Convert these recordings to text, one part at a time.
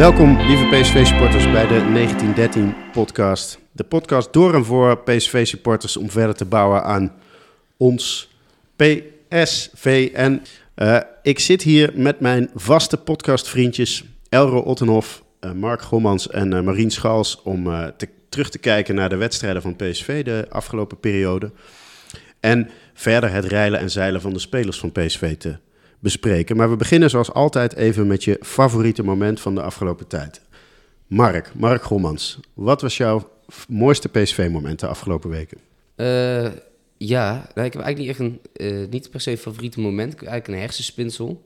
Welkom, lieve PSV-supporters, bij de 1913-podcast. De podcast door en voor PSV-supporters om verder te bouwen aan ons PSV. Uh, ik zit hier met mijn vaste podcastvriendjes Elro Ottenhoff, uh, Mark Gommans en uh, Marien Schals... om te, terug te kijken naar de wedstrijden van PSV de afgelopen periode. En verder het reilen en zeilen van de spelers van PSV te bespreken. Maar we beginnen zoals altijd even met je favoriete moment van de afgelopen tijd. Mark, Mark Gommans, wat was jouw mooiste PSV-moment de afgelopen weken? Uh, ja, nou, ik heb eigenlijk niet echt een, uh, niet per se een favoriete moment. Ik heb eigenlijk een hersenspinsel.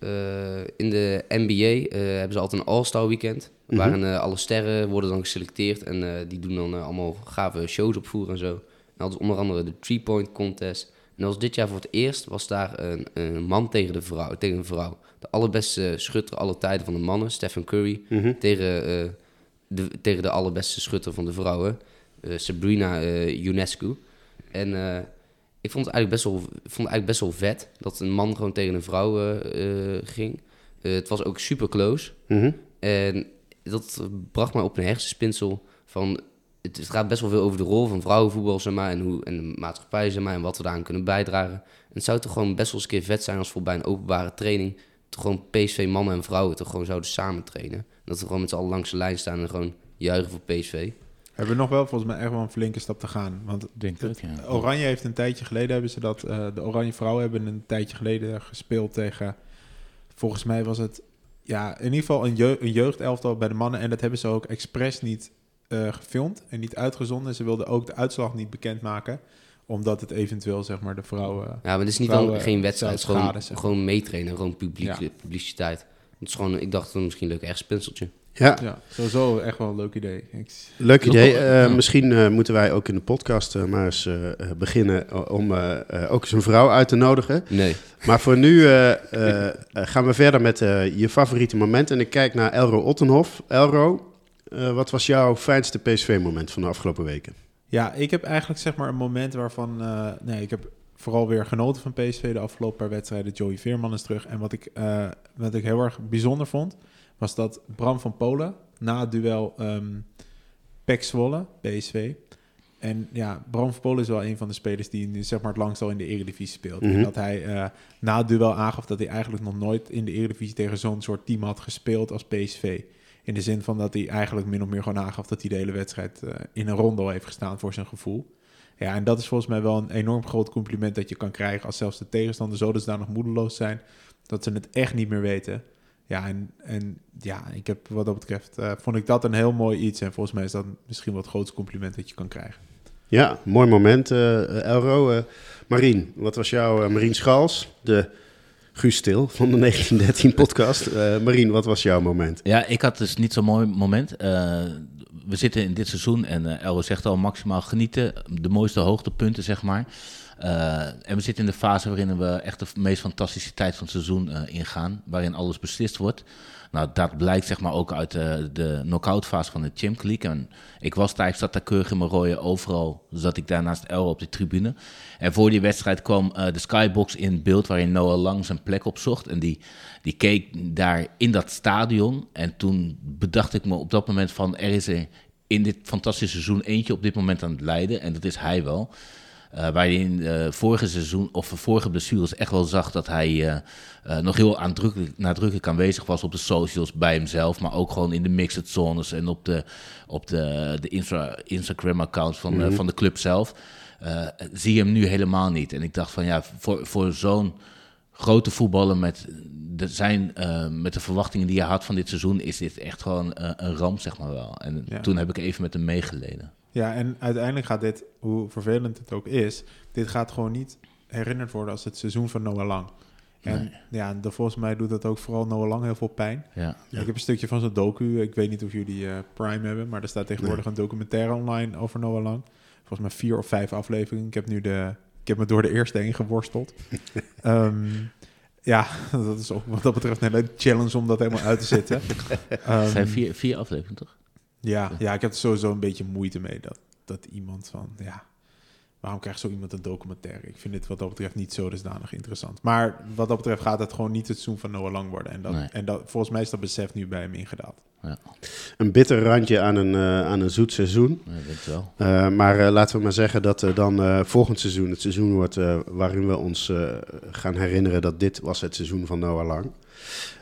Uh, in de NBA hebben ze altijd een All-Star weekend. Mm -hmm. Waarin alle sterren worden dan geselecteerd. En die doen dan allemaal gave shows opvoeren en zo. En dat is onder andere de three-point contest. En dat was dit jaar voor het eerst, was daar een, een man tegen, de vrouw, tegen een vrouw. De allerbeste schutter aller tijden van de mannen, Stephen Curry, mm -hmm. tegen, uh, de, tegen de allerbeste schutter van de vrouwen, uh, Sabrina uh, Ionescu. En ik vond het, eigenlijk best wel, vond eigenlijk best wel vet dat een man gewoon tegen een vrouw ging. het was ook super close. Mm -hmm. En dat bracht mij op een hersenspinsel van het, het, gaat best wel veel over de rol van vrouwenvoetbal zeg maar, en, hoe, en de maatschappij zeg maar, en wat we daaraan kunnen bijdragen. En het zou toch gewoon best wel eens een keer vet zijn als voor bij een openbare training toch gewoon PSV mannen en vrouwen toch gewoon zouden samen trainen. Dat we gewoon met z'n allen langs de lijn staan en gewoon juichen voor PSV. Hebben we nog wel volgens mij echt wel een flinke stap te gaan. Want Denk het, ja. Oranje heeft een tijdje geleden hebben ze dat. Uh, de Oranje vrouwen hebben een tijdje geleden gespeeld tegen. Volgens mij was het ja, in ieder geval een, jeugd, een jeugdelftal bij de mannen. En dat hebben ze ook expres niet uh, gefilmd en niet uitgezonden. Ze wilden ook de uitslag niet bekendmaken omdat het eventueel zeg maar de vrouwen. Ja, maar het is niet dan geen wedstrijd, gewoon, gewoon meetrainen, gewoon publiek, ja. publiciteit. Het is gewoon, ik dacht misschien leuk echt spinseltje. Ja. ja, sowieso echt wel een leuk idee. Ik... Leuk idee. Uh, ja. Misschien uh, moeten wij ook in de podcast uh, maar eens beginnen om ook eens een vrouw uit te nodigen. Nee. Maar voor nu gaan we verder met je favoriete moment. En ik kijk naar Elro Ottenhof. Elro, uh, wat was jouw fijnste PSV-moment van de afgelopen weken? Ja, ik heb eigenlijk zeg maar een moment waarvan... Uh, nee, ik heb vooral weer genoten van PSV de afgelopen paar wedstrijden. Joey Veerman is terug. En wat ik, uh, wat ik heel erg bijzonder vond... was dat Bram van Polen na het duel um, Pek Zwolle, PSV... En ja, Bram van Polen is wel een van de spelers die nu zeg maar het langst al in de Eredivisie speelt. Mm -hmm. En dat hij uh, na het duel aangaf dat hij eigenlijk nog nooit in de Eredivisie tegen zo'n soort team had gespeeld als PSV. In de zin van dat hij eigenlijk min of meer gewoon aangaf dat hij de hele wedstrijd uh, in een rondo heeft gestaan voor zijn gevoel. Ja, en dat is volgens mij wel een enorm groot compliment dat je kan krijgen als zelfs de tegenstander zo daar nog moedeloos zijn dat ze het echt niet meer weten. Ja, en, en ja, ik heb wat dat betreft, uh, vond ik dat een heel mooi iets. En volgens mij is dat misschien wel het grootste compliment dat je kan krijgen. Ja, mooi moment, uh, Elro. Marien, wat was jouw Marien Schals, de Guus Stil van de 1913-podcast. Uh, Marien, wat was jouw moment? Ja, ik had dus niet zo'n mooi moment. Uh, we zitten in dit seizoen en uh, Elro zegt al maximaal genieten. De mooiste hoogtepunten, zeg maar. En we zitten in de fase waarin we echt de meest fantastische tijd van het seizoen ingaan. Waarin alles beslist wordt. Nou, dat blijkt zeg maar ook uit de, de knock-out fase van de Champions League. En ik was tijdens zat daar keurig in mijn rode overal. Zat ik daar naast Elro op de tribune. En voor die wedstrijd kwam uh, de Skybox in beeld waarin Noah Lang zijn plek opzocht. En die, die keek daar in dat stadion. En toen bedacht ik me op dat moment van er is er in dit fantastische seizoen eentje op dit moment aan het leiden. En dat is hij wel. Uh, waar je in uh, vorige seizoen of vorige blessures echt wel zag dat hij uh, nog heel aandrukkelijk, nadrukkelijk aanwezig was op de socials bij hemzelf, maar ook gewoon in de mixed zones en op de, op de, de Insta, Instagram-account van, mm -hmm. van de club zelf. zie je hem nu helemaal niet. En ik dacht van ja, voor, voor zo'n grote voetballer met de, zijn, met de verwachtingen die hij had van dit seizoen, is dit echt gewoon een ramp, zeg maar wel. En ja. toen heb ik even met hem meegeleden. Ja, en uiteindelijk gaat dit, hoe vervelend het ook is, dit gaat gewoon niet herinnerd worden als het seizoen van Noah Lang. En nee. ja, de, volgens mij doet dat ook vooral Noah Lang heel veel pijn. Ja. Ja. Ik heb een stukje van zijn docu. Ik weet niet of jullie uh, Prime hebben, maar er staat tegenwoordig nee. een documentaire online over Noah Lang. Volgens mij vier of vijf afleveringen. Ik heb nu de, ik heb me door de eerste heen geworsteld. um, ja, dat is ook wat dat betreft een hele challenge om dat helemaal uit te zetten. um, zijn vier, vier afleveringen toch? Ja, ja, ik heb er sowieso een beetje moeite mee dat, dat iemand van, ja, waarom krijgt zo iemand een documentaire? Ik vind dit wat dat betreft niet zo dusdanig interessant. Maar wat dat betreft gaat het gewoon niet het seizoen van Noah Lang worden. En, dat, Nee. en dat, volgens mij is dat besef nu bij hem ingedaald. Een bitter randje aan een, eh, aan een zoet seizoen. Ja, ik denk het wel. Eh, maar eh, laten we maar zeggen dat er dan eh, volgend seizoen het seizoen wordt eh, waarin we ons eh, gaan herinneren dat dit was het seizoen van Noah Lang.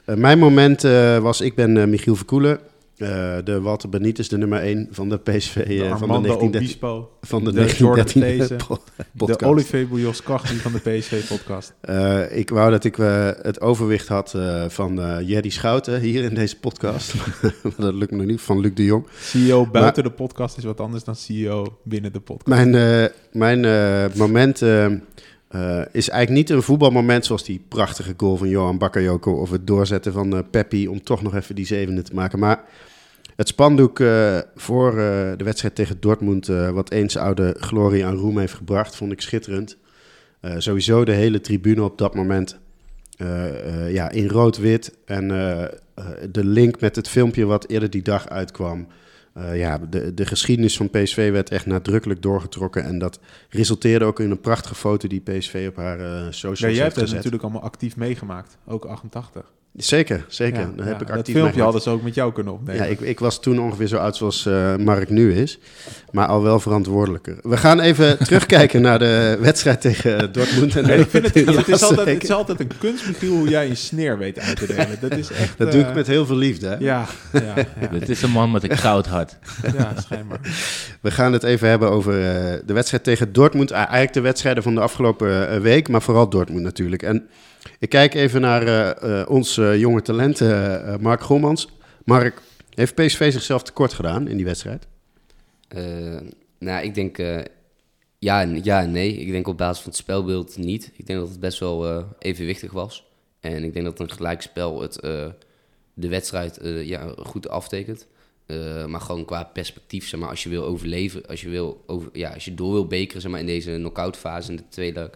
Eh, mijn moment eh, was, ik ben Michiel Verkoelen, eh, de Walter Benitez, de nummer 1 van de PSV De eh, van de Armando 1913 Obispo, van de, de Jordan 1913 These, po- de. Olivier Kachti van de PSV-podcast. Eh, ik wou dat ik het overwicht had van Jerry Schouten hier in deze podcast. maar dat lukt me nog niet, van Luc de Jong. CEO buiten de podcast is wat anders dan CEO binnen de podcast. Mijn, mijn moment eh, is eigenlijk niet een voetbalmoment zoals die prachtige goal van Johan Bakayoko of het doorzetten van eh Peppi om toch nog even die zevende te maken. Maar het spandoek eh, voor de wedstrijd tegen Dortmund, wat eens oude glorie aan roem heeft gebracht, vond ik schitterend. Sowieso de hele tribune op dat moment ja, in rood-wit. En de link met het filmpje wat eerder die dag uitkwam. Eh, ja, de, de geschiedenis van PSV werd echt nadrukkelijk doorgetrokken. En dat resulteerde ook in een prachtige foto die PSV op haar eh socials Ja, jij hebt het natuurlijk allemaal actief meegemaakt. Ook 88. Zeker, zeker. Ja, ja, heb ik dat actief filmpje meegemaakt. hadden ze ook met jou kunnen opnemen. Ja, ik, ik was toen ongeveer zo oud zoals eh, Mark nu is. Maar al wel verantwoordelijker. We gaan even terugkijken naar de wedstrijd tegen Dortmund. En Nee, ik vind het, het, is altijd, het is altijd een kunst, Michiel, hoe jij een sneer weet uit te delen. Dat is echt... Dat doe eh, ik met heel veel liefde. Hè? Ja, ja, ja, Het is een man met een koud hart. ja, schijnbaar. We gaan het even hebben over eh, de wedstrijd tegen Dortmund. Eigenlijk de wedstrijden van de afgelopen eh, week, maar vooral Dortmund natuurlijk. En ik kijk even naar eh, eh, ons eh, jonge talent, Mark Gommans. Mark, heeft PSV zichzelf tekort gedaan in die wedstrijd? Nou, ik denk ja, ja en nee. Ik denk op basis van het spelbeeld niet. Ik denk dat het best wel evenwichtig was. En ik denk dat een gelijkspel het, de wedstrijd ja, goed aftekent. Maar gewoon qua perspectief, zeg maar, als je wil overleven, als je, wil ja, als je door wil bekeren zeg maar, in deze knock-out fase in de tweede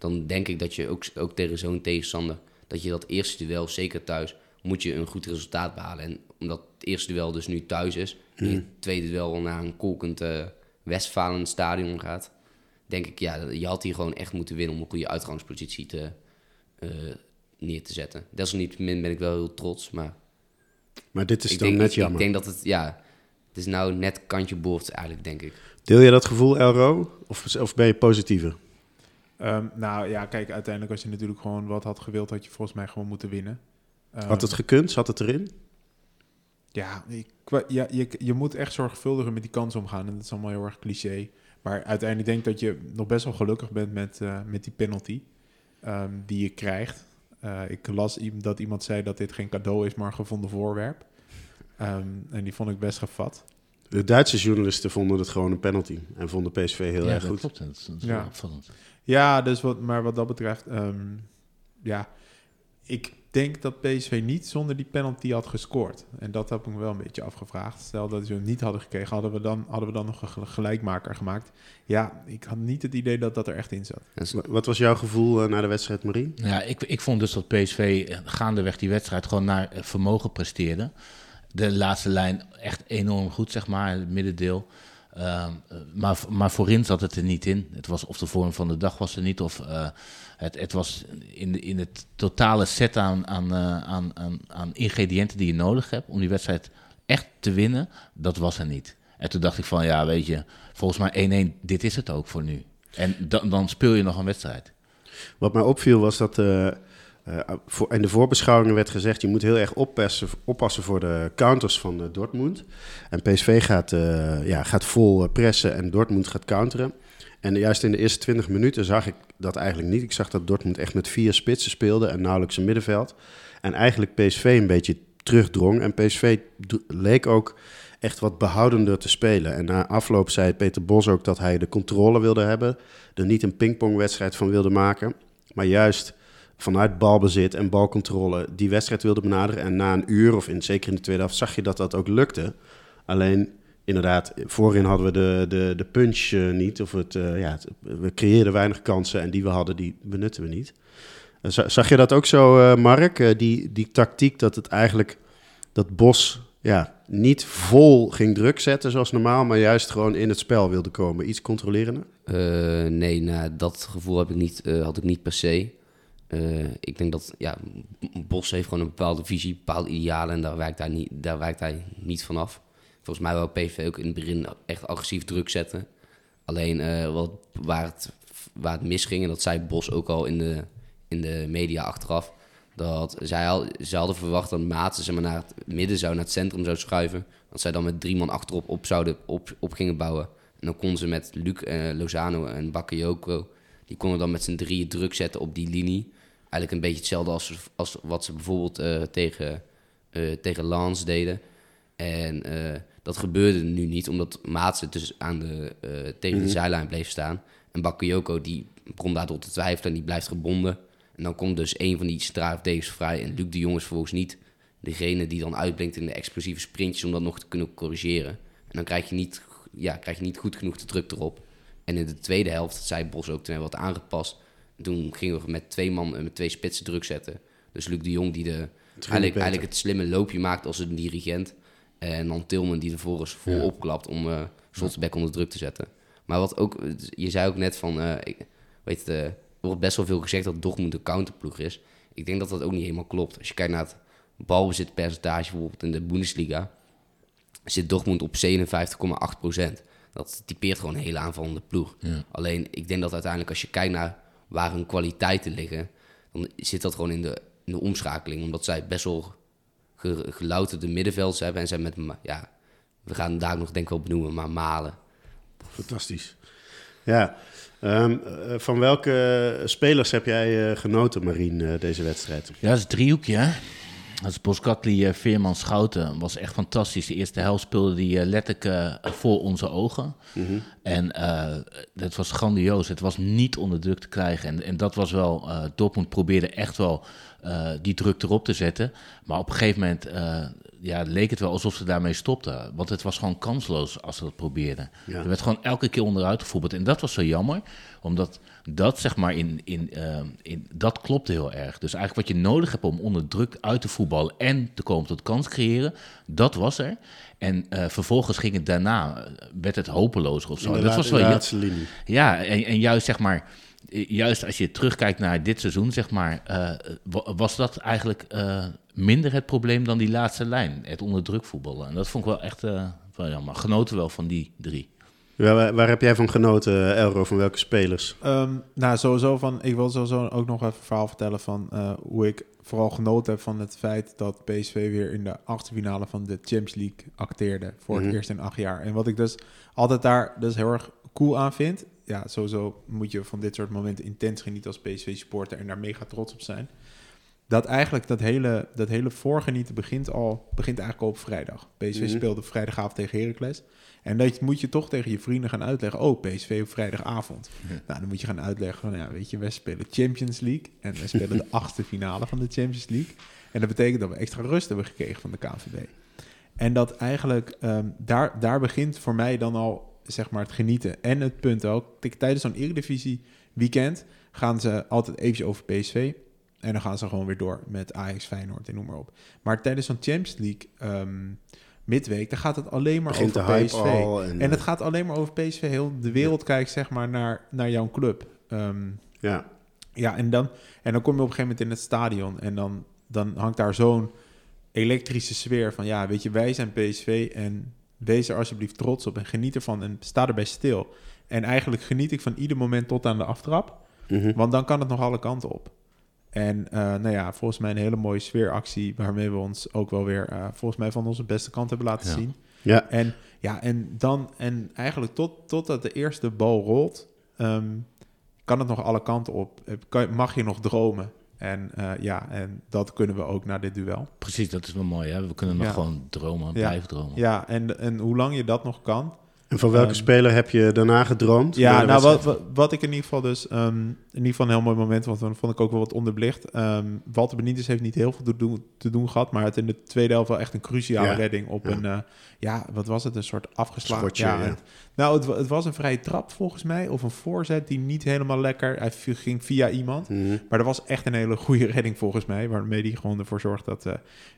dan denk ik dat je ook, ook tegen zo'n tegenstander, dat je dat eerste duel, zeker thuis, moet je een goed resultaat behalen. En omdat het eerste duel dus nu thuis is, en je tweede duel naar een kolkend eh Westfalen stadion gaat, denk ik, ja, je had hier gewoon echt moeten winnen om een goede uitgangspositie te, eh, neer te zetten. Desalniettemin ben ik wel heel trots, maar Maar dit is dan denk, net jammer. ik denk dat het, ja, het is nou net kantje boord eigenlijk, denk ik. Deel je dat gevoel, Elro? Of, of ben je positiever? Ehm, nou ja, kijk, uiteindelijk als je natuurlijk gewoon wat had gewild, had je volgens mij gewoon moeten winnen. Ehm, Had het gekund? Zat het erin? Ja, ik, ja je, je moet echt zorgvuldiger met die kans omgaan. En dat is allemaal heel erg cliché. Maar uiteindelijk denk ik dat je nog best wel gelukkig bent met, eh, met die penalty ehm, die je krijgt. Eh, ik las dat iemand zei dat dit geen cadeau is, maar een gevonden voorwerp. Ehm, en die vond ik best gevat. De Duitse journalisten vonden het gewoon een penalty. En vonden PSV heel ja, erg dat goed. klopt. Dat is, dat is Ja. opvallend. Ja, dus wat, maar wat dat betreft, ehm, ja, ik denk dat PSV niet zonder die penalty had gescoord. En dat heb ik me wel een beetje afgevraagd. Stel dat ze hem niet hadden gekregen, hadden we dan, hadden we dan nog een gel- gelijkmaker gemaakt. Ja, ik had niet het idee dat dat er echt in zat. En Wat was jouw gevoel eh, na de wedstrijd, Marie? Ja, ik, ik vond dus dat PSV eh, gaandeweg die wedstrijd gewoon naar eh, vermogen presteerde. De laatste lijn echt enorm goed, zeg maar, het middendeel. Ehm, eh, maar, maar voorin zat het er niet in. Het was of de vorm van de dag was er niet, of eh, het, het was in, de, in het totale set aan, aan, eh, aan, aan, aan ingrediënten die je nodig hebt om die wedstrijd echt te winnen, dat was er niet. En toen dacht ik van, ja, weet je, volgens mij 1-1, dit is het ook voor nu. En dan, dan speel je nog een wedstrijd. Wat mij opviel was dat eh, voor, in de voorbeschouwingen werd gezegd... je moet heel erg oppassen, oppassen voor de counters van eh, Dortmund. En PSV gaat, eh, ja, gaat vol eh, pressen en Dortmund gaat counteren. En juist in de eerste 20 minuten zag ik dat eigenlijk niet. Ik zag dat Dortmund echt met vier spitsen speelde en nauwelijks een middenveld. En eigenlijk PSV een beetje terugdrong. En PSV leek ook echt wat behoudender te spelen. En na afloop zei Peter Bos ook dat hij de controle wilde hebben. Er niet een pingpongwedstrijd van wilde maken. Maar juist vanuit balbezit en balcontrole die wedstrijd wilde benaderen. En na een uur, of in, zeker in de tweede helft, zag je dat dat ook lukte. Alleen, inderdaad, voorin hadden we de, de, de punch eh, niet. Of het, eh, ja, we creëerden weinig kansen en die we hadden, die benutten we niet. Eh, za- Zag je dat ook zo, Mark? Die, die tactiek dat het eigenlijk dat Bos ja, niet vol ging druk zetten zoals normaal, maar juist gewoon in het spel wilde komen. Iets controlerender? Nee, nou, dat gevoel heb ik niet, had ik niet per se. Eh, ik denk dat ja, Bos heeft gewoon een bepaalde visie, bepaalde idealen en daar wijkt hij niet, daar wijkt hij niet vanaf. Volgens mij wil PV ook in het begin echt agressief druk zetten. Alleen wat, waar, het, waar het misging, en dat zei Bos ook al in de, in de media achteraf, dat zij, al, zij hadden verwacht dat Maatsen zeg maar, naar het midden zou, naar het centrum zou schuiven. Dat zij dan met drie man achterop op, zouden, op, op gingen bouwen. En dan konden ze met Luc, uh, Lozano en Bakayoko, die konden dan met z'n drieën druk zetten op die linie. Eigenlijk een beetje hetzelfde als, als wat ze bijvoorbeeld uh, tegen, uh, tegen Lans deden. En dat gebeurde nu niet, omdat Maatsen dus aan de, tegen de mhm. zijlijn bleef staan. En Bakayoko die begon daardoor te twijfelen en die blijft gebonden. En dan komt dus een van die centrale vrij. En Luc de Jong is vervolgens niet degene die dan uitblinkt in de explosieve sprintjes om dat nog te kunnen corrigeren. En dan krijg je niet, ja, krijg je niet goed genoeg de druk erop. En in de tweede helft, zei Bos ook, toen we wat aangepast. En toen gingen we met twee man en met twee spitsen druk zetten. Dus Luc de Jong die de, eigenlijk, eigenlijk het slimme loopje maakt als een dirigent. En dan Tilman die ervoor is vol opklapt om uh, Slotterbeck onder druk te zetten. Maar wat ook, je zei ook net van, uh, ik, weet het, uh, er wordt best wel veel gezegd dat Dortmund een counterploeg is. Ik denk dat dat ook niet helemaal klopt. Als je kijkt naar het balbezitpercentage bijvoorbeeld in de Bundesliga, zit Dortmund op 57,8% Dat typeert gewoon een hele aanvallende ploeg. Alleen, ik denk dat uiteindelijk als je kijkt naar waar hun kwaliteiten liggen, dan zit dat gewoon in de, in de omschakeling. Omdat zij best wel gelouterde middenvelds hebben en zij met, ja, we gaan daar nog denk ik wel benoemen, maar Malen. Fantastisch. Ja, Ehm, eh, van welke spelers heb jij uh, genoten, Marien, uh, deze wedstrijd? Ja, dat is een driehoekje, hè? Dat is Boskatli, Veerman, Schouten. was echt fantastisch. De eerste helft speelde die letterlijk voor onze ogen. Mm -hmm. En het was grandioos. Het was niet onder druk te krijgen. En, en dat was wel... Dortmund probeerde echt wel die druk erop te zetten. Maar op een gegeven moment ja, leek het wel alsof ze daarmee stopten. Want het was gewoon kansloos als ze dat probeerden. Er werd gewoon elke keer onderuit gevoerd. En dat was zo jammer, omdat dat zeg maar in, in, uh, in dat klopte heel erg. Dus eigenlijk wat je nodig hebt om onder druk uit te voetballen en te komen tot kans creëren, dat was er. En uh, vervolgens ging het daarna, werd het hopelozer of zo. dat was wel laatste linie. Ja, en, en juist zeg maar juist als je terugkijkt naar dit seizoen, zeg maar, uh, was dat eigenlijk uh, minder het probleem dan die laatste lijn, het onder druk voetballen. En dat vond ik wel echt uh, wel jammer. Genoten wel van die drie. Waar, waar, heb jij van genoten, Elro? Van welke spelers? Um, nou, sowieso van. Ik wil sowieso ook nog even een verhaal vertellen van uh, hoe ik vooral genoten heb van het feit dat PSV weer in de achtste finale van de Champions League acteerde voor het mm -hmm. eerst in acht jaar. En wat ik dus altijd daar dus heel erg cool aan vind. Ja, sowieso moet je van dit soort momenten intens genieten als PSV-supporter en daar mega trots op zijn dat eigenlijk dat hele, dat hele voorgenieten begint, al, begint eigenlijk al op vrijdag. PSV mm speelde vrijdagavond tegen Heracles. En dat moet je toch tegen je vrienden gaan uitleggen. Oh, PSV op vrijdagavond. Nou, dan moet je gaan uitleggen van, ja, weet je, wij spelen Champions League. En wij spelen de achtste finale van de Champions League. En dat betekent dat we extra rust hebben gekregen van de KNVB. En dat eigenlijk, um, daar, daar begint voor mij dan al, zeg maar, het genieten. En het punt ook, tijdens zo'n Eredivisie weekend gaan ze altijd eventjes over PSV. En dan gaan ze gewoon weer door met Ajax, Feyenoord en noem maar op. Maar tijdens zo'n Champions League um, midweek, dan gaat het alleen maar over PSV. En, en, het gaat alleen maar over PSV. Heel de wereld kijkt zeg maar naar, naar jouw club. Um, ja. Ja, en dan, en dan kom je op een gegeven moment in het stadion en dan, dan hangt daar zo'n elektrische sfeer van, ja, weet je, wij zijn PSV en wees er alsjeblieft trots op en geniet ervan en sta erbij stil. En eigenlijk geniet ik van ieder moment tot aan de aftrap, mm -hmm. want dan kan het nog alle kanten op. En uh, nou ja, volgens mij een hele mooie sfeeractie waarmee we ons ook wel weer uh, volgens mij van onze beste kant hebben laten ja. zien. Ja. En ja, en dan en eigenlijk tot, totdat de eerste bal rolt, um, kan het nog alle kanten op. Kan, mag je nog dromen? En uh, ja, en dat kunnen we ook na dit duel. Precies, dat is wel mooi. Hè? We kunnen nog ja. gewoon dromen, ja. blijven dromen. Ja, en, en hoe lang je dat nog kan, En van welke Ehm, speler heb je daarna gedroomd? Ja, nou wat, wat, wat ik in ieder geval dus... ehm, in ieder geval een heel mooi moment, want dan vond ik ook wel wat onderbelicht. Ehm Walter Benitez heeft niet heel veel te doen, te doen gehad... maar het in de tweede helft wel echt een cruciale Ja. redding op Ja. een... eh, ja, wat was het? Een soort afgeslagen... Schotje, ja. het- nou, het, het was een vrije trap volgens mij, of een voorzet die niet helemaal lekker... Hij ging via iemand. Mhm. Maar dat was echt een hele goede redding volgens mij... waarmee hij gewoon ervoor zorgt dat eh,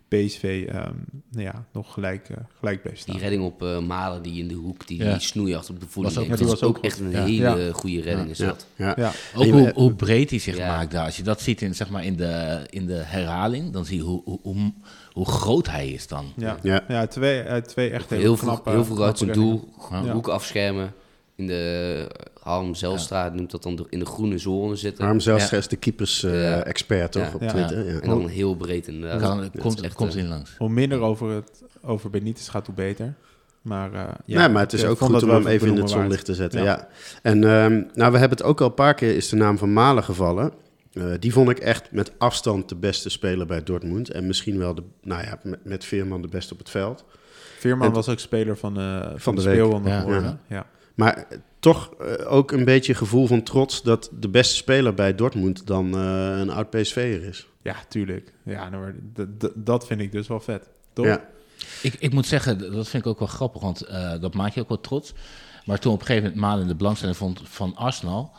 PSV ehm, nou ja, nog gelijk, eh, gelijk bleef staan. Die redding op eh, Malen, die in de hoek, die, Ja. die snoeiacht op de voeding. Was ook- ja, dat die is was ook ook echt een Ja. hele Ja. goede redding is Ja, dat. ja. Ja, Ook hoe, hoe breed hij zich Ja. maakt daar. Als je dat ziet in, zeg maar, in, de, in de herhaling, dan zie je hoe, hoe, hoe, hoe groot hij is dan. ja. Ja. ja. twee, eh, twee echt hele Heel veel, knappe, heel veel uit zijn doel. Ja. hoek afschermen. In de Harm Zelstraat noemt dat dan de- in de groene zone zitten. Harm zelfs Ja. is de keepers-expert, Ja. toch, op. Twitter? Ja. En dan heel breed inderdaad. Is komt, echt, komt eh, in langs. Hoe minder over, het, over Benitez gaat, hoe beter. Maar, eh, ja, nee, maar het is eh, ook goed om hem even in het zonlicht te zetten. Ja. Ja. En ehm, nou, we hebben het ook al een paar keer, is de naam van Malen gevallen. Eh, die vond ik echt met afstand de beste speler bij Dortmund. En misschien wel, de, nou ja, met, met Veerman de beste op het veld. Veerman En- was ook speler van, eh van, de de, Ja. geworden. Ja. Maar toch eh, ook een beetje gevoel van trots dat de beste speler bij Dortmund dan eh, een oud PSV'er is. Ja, tuurlijk. Ja, nou, dat vind ik dus wel vet. Toch? Ja. Ik, ik moet zeggen, dat vind ik ook wel grappig, want eh, dat maakt je ook wel trots. Maar toen op een gegeven moment Malen in de belangstelling vond van Arsenal,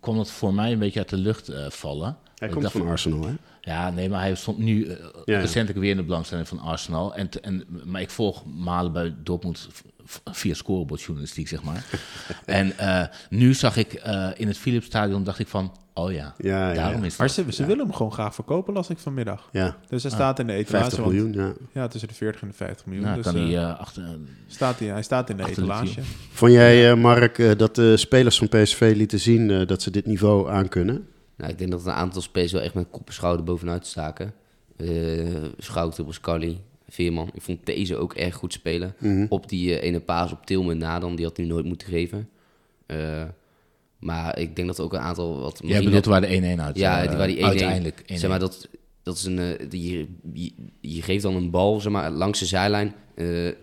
kwam dat voor mij een beetje uit de lucht eh, vallen. Hij komt van Arsenal, hè? Ja, nee, maar hij stond nu eh, Ja. recentelijk weer in de belangstelling van Arsenal. En, en, maar ik volg Malen bij Dortmund via scorebordjournalistiek, zeg maar. en eh, nu zag ik in het Philipsstadion, dacht ik van, oh ja, Ja, ja, daarom ja. is Maar ze, ze willen hem gewoon graag verkopen, las ik vanmiddag. Ja, Dus hij Ah, staat in de etalage. 50 want- miljoen, ja. Ja, tussen de 40 en de 50 miljoen. Nou, dus, kan hij eh, eh, achter... staat hij, hij staat in de etalage. Vond jij, eh, Mark, eh, dat de spelers van PSV lieten zien eh, dat ze dit niveau aankunnen? Nou, ik denk dat een aantal spelers wel echt met kop en schouder bovenuit staken. Eh Schouten, Boscali, Veerman. Ik vond deze ook erg goed spelen. Mhm. Op die ene paas op Tilman na dan, die had hij nooit moeten geven. Eh, maar ik denk dat ook een aantal... Wat Jij bedoelt waar de 1-1 uit Ja, eh, die, waar die 1-1... Uiteindelijk 1-1. Zeg maar, dat, dat is een... die, je, je geeft dan een bal, zeg maar, langs de zijlijn... eh, eh,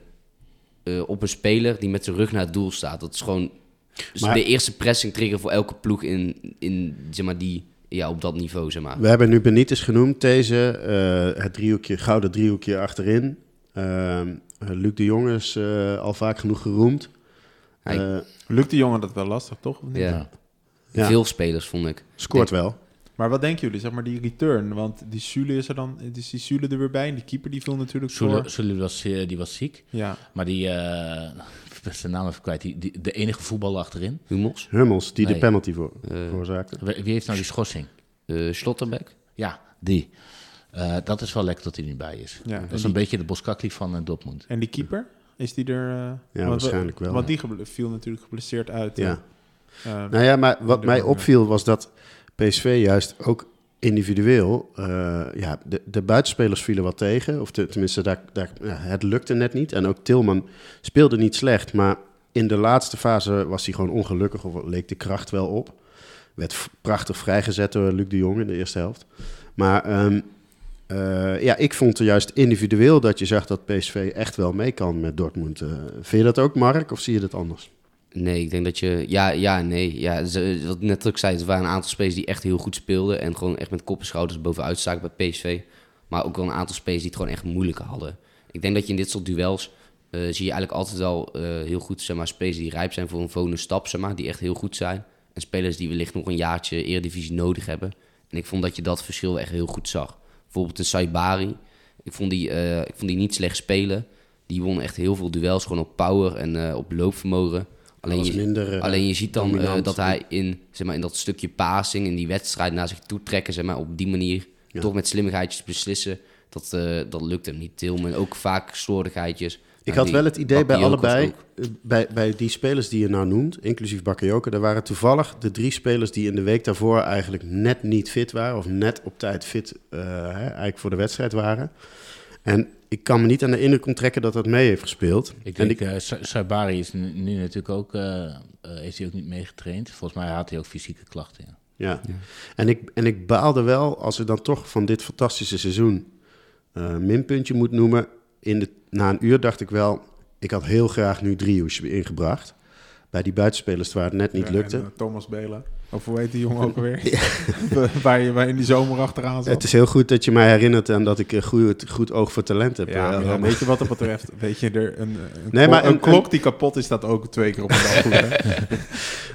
op een speler die met zijn rug naar het doel staat. Dat is gewoon dus Maar- de eerste pressing trigger voor elke ploeg in, in zeg maar, die, ja, op dat niveau, zeg maar. We hebben nu Benitez genoemd, deze, eh, het driehoekje, gouden driehoekje achterin. Ehm, eh, Luc de Jong is eh, al vaak genoeg geroemd. Hij- Eh, Lukt de jongen dat wel lastig, toch? Of niet? Ja. Veel spelers, vond ik. scoort wel. Maar wat denken jullie, zeg maar, die return? Want die Sule is er dan, is die Sule er weer bij? En die keeper die viel natuurlijk Sule, voor. Sule was, eh, die was ziek, Ja, maar die... eh ik ben zijn naam even kwijt. Die, die, de enige voetballer achterin. Hummels, Hummels, die de penalty voor, eh veroorzaakte. Wie wie heeft nou die schorsing? eh Slotterbeck. Ja, die. Eh, dat is wel lekker dat hij niet bij is. Ja, dat is die- een beetje de Boskakli van uh, Dortmund. en die keeper? Is die er... eh, want- waarschijnlijk wel, Want ja. die viel natuurlijk geblesseerd uit. Ja. eh, Nou ja, maar wat mij opviel was dat PSV juist ook individueel, ja, de, de buitenspelers vielen wat tegen. Of te- tenminste, daar, daar, ja, het lukte net niet. En ook Tilman speelde niet slecht, maar in de laatste fase was hij gewoon ongelukkig. Of leek de kracht wel op. Werd prachtig vrijgezet door Luc de Jong in de eerste helft. Maar ehm, eh, ja, ik vond er juist individueel dat je zag dat PSV echt wel mee kan met Dortmund. Eh, vind je dat ook, Mark, of zie je dat anders? Nee, ik denk dat je... Ja, ja nee. Ja, ze, wat net zei, er waren een aantal spelers die echt heel goed speelden. En gewoon echt met kop en schouders bovenuit staken bij PSV. Maar ook wel een aantal spelers die het gewoon echt moeilijker hadden. Ik denk dat je in dit soort duels... eh, zie je eigenlijk altijd wel heel goed zeg maar, spelers die rijp zijn voor een volgende stap. Zeg maar, die echt heel goed zijn. En spelers die wellicht nog een jaartje Eredivisie nodig hebben. En ik vond dat je dat verschil echt heel goed zag. Bijvoorbeeld een Saibari. Ik vond die, eh, ik vond die niet slecht spelen. Die won echt heel veel duels gewoon op power en eh, op loopvermogen. Alleen je, minder, eh, alleen je ziet dan dat hij in, zeg maar, in dat stukje passing, in die wedstrijd naar zich toe trekken, zeg maar, op die manier Ja. toch met slimmigheidjes beslissen. Dat, dat lukt hem niet. Tilman ook vaak slordigheidjes. Ik had wel het idee bij allebei, eh, bij, bij die spelers die je nou noemt, inclusief Bakayoko, daar waren toevallig de drie spelers die in de week daarvoor eigenlijk net niet fit waren, of net op tijd fit eh, hè, eigenlijk voor de wedstrijd waren. En ik kan me niet aan de indruk onttrekken dat dat mee heeft gespeeld. Ik en denk, eh Sa- Sabari is nu, nu natuurlijk ook, eh, eh, heeft hij ook niet meegetraind. Volgens mij had hij ook fysieke klachten. Ja. Ja. En, ik, en ik baalde wel, als ik dan toch van dit fantastische seizoen eh minpuntje moet noemen. In de, na een uur dacht ik wel, ik had heel graag nu Driehoes ingebracht. Bij die buitenspelers waar het net niet Ja, lukte. en, eh, Thomas Belen. Of hoe heet die jongen ook alweer? waar, je, waar in die zomer achteraan zat. Het is heel goed dat je mij herinnert aan dat ik een goed, goed oog voor talent heb. ja, eh, ja, weet je wat dat betreft? Weet je, er een, een, Nee, klok, maar een een- klok die kapot is, staat ook twee keer op een dag goed. hè?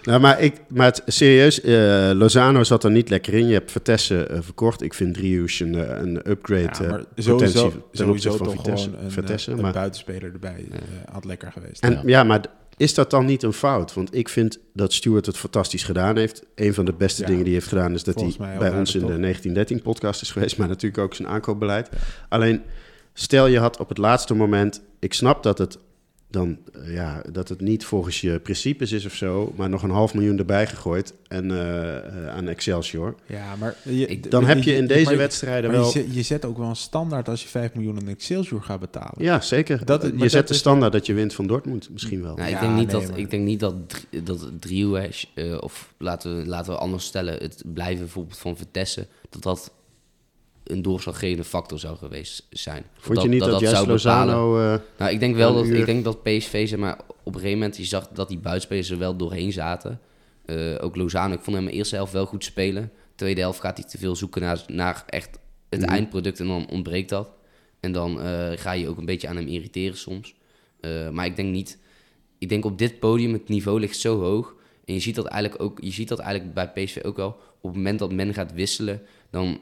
Nou, maar, ik, maar het, serieus, eh, Lozano zat er niet lekker in. Je hebt Vitesse eh, verkocht. Ik vind Driehoes een, een upgrade Ja, maar sowieso, ten sowieso van toch Vitesse. gewoon een, Vitesse, een maar, buitenspeler erbij. had lekker geweest. en, ja. maar is dat dan niet een fout? Want ik vind dat Stuart het fantastisch gedaan heeft. Een van de beste Ja, dingen die hij heeft gedaan is dat hij bij ons in de duidelijk, 1913-podcast is geweest. Maar natuurlijk ook zijn aankoopbeleid. Alleen, stel je had op het laatste moment... Ik snap dat het dan eh, ja, dat het niet volgens je principes is of zo, maar nog een half miljoen erbij gegooid en eh, eh, aan Excelsior. Ja, maar je, Dan heb je in deze je- wedstrijden maar wel. Je, zet, je zet ook wel een standaard als je 5 miljoen aan Excelsior gaat betalen. Ja, zeker. Dat- je zet dat de is- standaard dat je wint van Dortmund, misschien wel. Nou, ik, Ja, denk niet nee, dat, maar- ik denk niet dat, drie- dat Driehoes, eh of laten we, laten we anders stellen, het blijven bijvoorbeeld van Vitesse, dat dat een doorslaggevende factor zou geweest zijn. Vond je niet dat, zou bepalen. Lozano... eh, Nou, ik denk wel dat, uur- ik denk dat PSV, zeg maar, op een gegeven moment, je zag dat die buitenspelers er wel doorheen zaten. Eh, ook Lozano, ik vond hem in de eerste helft wel goed spelen. Tweede helft gaat hij te veel zoeken naar, naar echt het Mhm. eindproduct en dan ontbreekt dat. En dan eh, ga je ook een beetje aan hem irriteren soms. Maar ik denk niet, ik denk op dit podium, het niveau ligt zo hoog. En je ziet dat eigenlijk ook, je ziet dat eigenlijk bij PSV ook wel. Op het moment dat men gaat wisselen, dan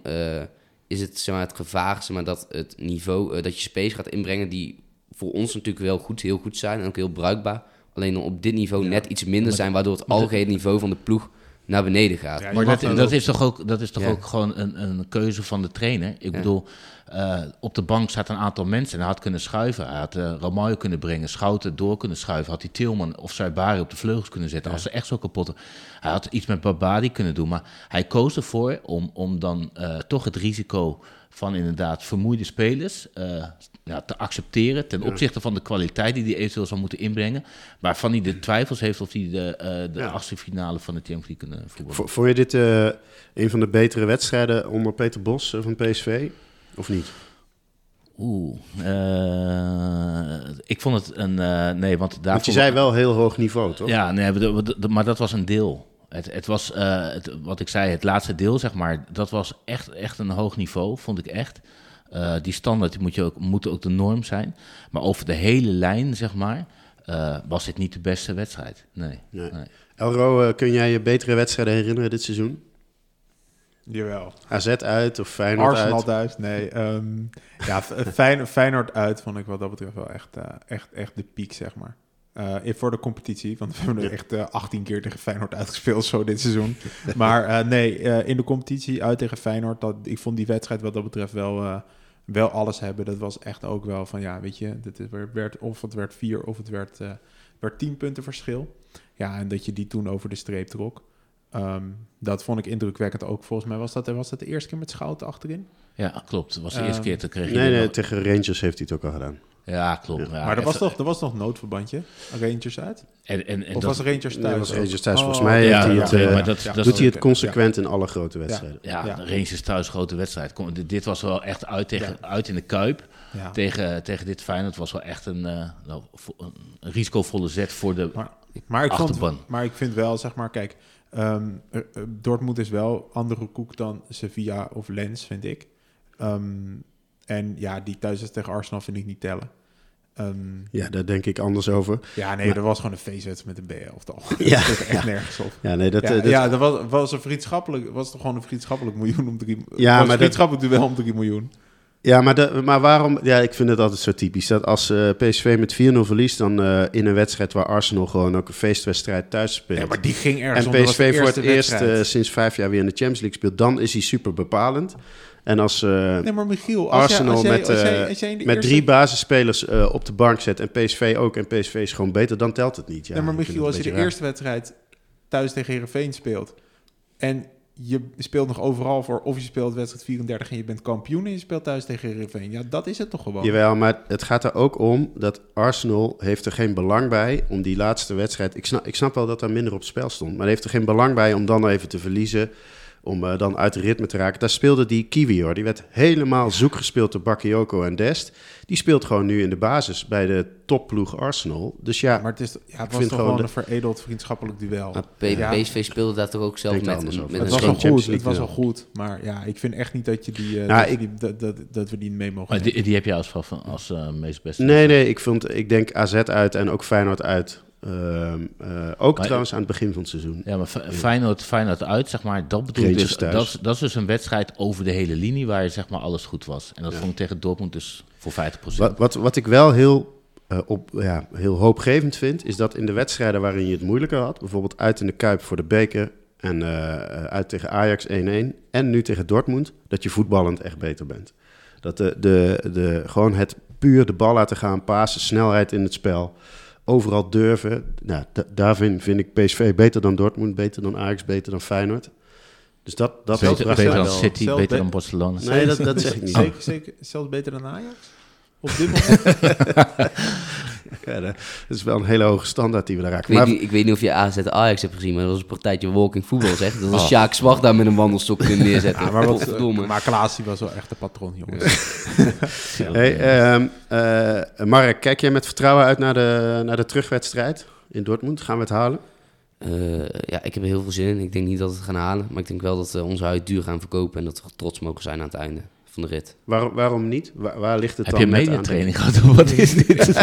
is het, zeg maar, het gevaar zeg maar, dat het niveau, eh, dat je space gaat inbrengen die voor ons natuurlijk wel goed, heel goed zijn en ook heel bruikbaar. Alleen dan op dit niveau net iets minder zijn, waardoor het algehele niveau van de ploeg naar beneden gaat. Ja, Maar dat, dat is toch ook, dat is toch Ja. ook gewoon een, een keuze van de trainer. Ik bedoel, eh, op de bank staat een aantal mensen en hij had kunnen schuiven. Hij had uh, Ramaljo kunnen brengen, Schouten door kunnen schuiven. Had hij Tilman of Saibari op de vleugels kunnen zetten. Als ze echt zo kapot Hij had iets met Babadi kunnen doen, maar hij koos ervoor om, om dan eh, toch het risico van inderdaad vermoeide spelers eh, ja, te accepteren ten opzichte van de kwaliteit die hij eventueel zou moeten inbrengen. Waarvan hij de twijfels heeft of hij de, eh, de Ja. achtste finale van de Champions League kunnen voetballen. Vond je dit eh, een van de betere wedstrijden onder Peter Bos van PSV? Of niet? Oeh, eh, ik vond het een... nee, want daarvoor... Want je zei wel heel hoog niveau, toch? Ja, nee, maar dat was een deel. Het, het was, eh, het, wat ik zei, het laatste deel, zeg maar, dat was echt, echt een hoog niveau, vond ik echt. Eh, die standaard die moet, je ook, moet ook de norm zijn. Maar over de hele lijn, zeg maar, eh, was dit niet de beste wedstrijd. Nee. Nee. nee. Elro, kun jij je betere wedstrijden herinneren dit seizoen? Jawel. AZ uit of Feyenoord Arsenal uit? thuis, nee. ehm, ja, Feyenoord uit vond ik wat dat betreft wel echt, echt, echt de piek, zeg maar. Eh, in- voor de competitie, want we hebben Ja. echt eh 18 keer tegen Feyenoord uitgespeeld zo dit seizoen. Maar eh, nee, eh, in de competitie uit tegen Feyenoord, dat, ik vond die wedstrijd wat dat betreft wel, eh, wel alles hebben. Dat was echt ook wel van, ja, weet je, dit werd, of het werd vier of het werd, eh, werd tien punten verschil. Ja, en dat je die toen over de streep trok. Ehm, dat vond ik indrukwekkend ook. Volgens mij was dat, was dat de eerste keer met Schouten achterin. Ja, klopt. Dat was de eerste Ehm, keer te Nee, nee, tegen Rangers heeft hij het ook al gedaan. Ja, klopt. Ja. Ja, maar er was, toch, er was nog noodverbandje. Rangers uit? En, en, en of dat- was Rangers thuis? Nee, was Rangers thuis. Oh, Volgens mij ja, hij het, eh, maar dat, ja. dat doet hij het consequent in alle grote wedstrijden. Ja, Ja. Rangers thuis, grote wedstrijd. Kom, dit, dit was wel echt uit, tegen, uit in de Kuip. Ja. Tegen, tegen dit Feyenoord was wel echt een, eh, nou, een risicovolle zet voor de... Maar, maar, ik vond, Achterban. maar ik vind wel, zeg maar, kijk, eh, Dortmund is wel andere koek dan Sevilla of Lens, vind ik. Ehm, en ja, die thuis tegen Arsenal vind ik niet tellen. Ehm, Ja, daar denk ik anders over. ja, nee, dat was gewoon een feestwedstrijd met een B elftal. Ja, dat is echt nergens op. Ja, nee, dat, ja, eh, dat- ja, dat was, was een vriendschappelijk, was toch gewoon een vriendschappelijk miljoen om drie. Ja, maar een dat- vriendschappelijk duel om drie miljoen. Ja, maar, de, maar waarom? Ja, ik vind het altijd zo typisch. Dat als eh, PSV met 4-0 verliest, dan eh, in een wedstrijd waar Arsenal gewoon ook een feestwedstrijd thuis speelt. Ja, maar die ging ergens en PSV voor het eerst sinds vijf jaar weer in de Champions League speelt, dan is hij super bepalend. En als eh, Nee, maar Michiel, als Arsenal jij, als jij, met, als jij, eh, als jij met eerste- drie basisspelers eh, op de bank zet en PSV ook, en PSV is gewoon beter, dan telt het niet. Ja, nee, maar Michiel, als je de eerste wedstrijd thuis tegen Herenveen speelt en je speelt nog overal voor, of je speelt wedstrijd 34 en je bent kampioen en je speelt thuis tegen Herenveen, ja, dat is het toch gewoon. Jawel, maar het gaat er ook om dat Arsenal heeft er geen belang bij om die laatste wedstrijd... Ik snap, ik snap wel dat daar minder op spel stond, maar heeft er geen belang bij om dan even te verliezen... om eh, dan uit de ritme te raken. Daar speelde die Kiwi hoor. Die werd helemaal zoek gespeeld door Bakayoko en Dest. Die speelt gewoon nu in de basis bij de topploeg Arsenal. Dus ja, Maar het, is, ja, het was vind toch gewoon de- een veredeld vriendschappelijk duel. Ja. PSV speelde daar toch ook zelf met, anders een- met het een was wel goed, het was wel goed. Maar ja, ik vind echt niet dat, je die, eh, Nou, dat, ik- die, dat, dat, dat we die mee mogen die, die heb je als, van, als eh, meest beste. nee, nee, ik, vond, ik denk AZ uit en ook Feyenoord uit. Ehm, eh, ook Maar- trouwens aan het begin van het seizoen. Ja, maar Fe- Feyenoord, Feyenoord uit, zeg maar, dat Rangers dus, dat, is- dat is dus een wedstrijd over de hele linie waar je zeg maar alles goed was. En dat Ja. vond ik tegen Dortmund dus voor 50%. Wat, wat, wat ik wel heel, eh, op, ja, heel hoopgevend vind, is dat in de wedstrijden waarin je het moeilijker had, bijvoorbeeld uit in de Kuip voor de beker en eh, uit tegen Ajax 1-1 en nu tegen Dortmund, dat je voetballend echt beter bent. Dat de, de, de, gewoon het puur de bal laten gaan, pasen, snelheid in het spel, overal durven. Nou, da- daar vind, vind ik PSV beter dan Dortmund, beter dan Ajax, beter dan Feyenoord. Dus dat, dat beter bracht beter dan wel- City, zelf beter be- dan Barcelona. Nee, dat, dat zeg ik niet. Zeker, zeker, zelfs beter dan Ajax? Op dit moment? Ja, dat is wel een hele hoge standaard die we daar Ik raken. weet, Maar niet, ik weet niet of je AZ Ajax hebt gezien, maar dat was een partijtje walking voetbal, zeg. Dat was Oh. Sjaak Zwart daar met een wandelstok kunnen neerzetten. ja, maar, wat, maar Klaas die was wel echt de patroon, jongens. Hey, ehm, eh, Mark, kijk jij met vertrouwen uit naar de, naar de terugwedstrijd in Dortmund? Gaan we het halen? Eh, ja, ik heb er heel veel zin in. Ik denk niet dat we het gaan halen, maar ik denk wel dat we onze huid duur gaan verkopen en dat we trots mogen zijn aan het einde van de rit. Waarom, waarom niet? Waar, waar ligt het Heb dan je net aan? mediatraining gehad? Wat is dit?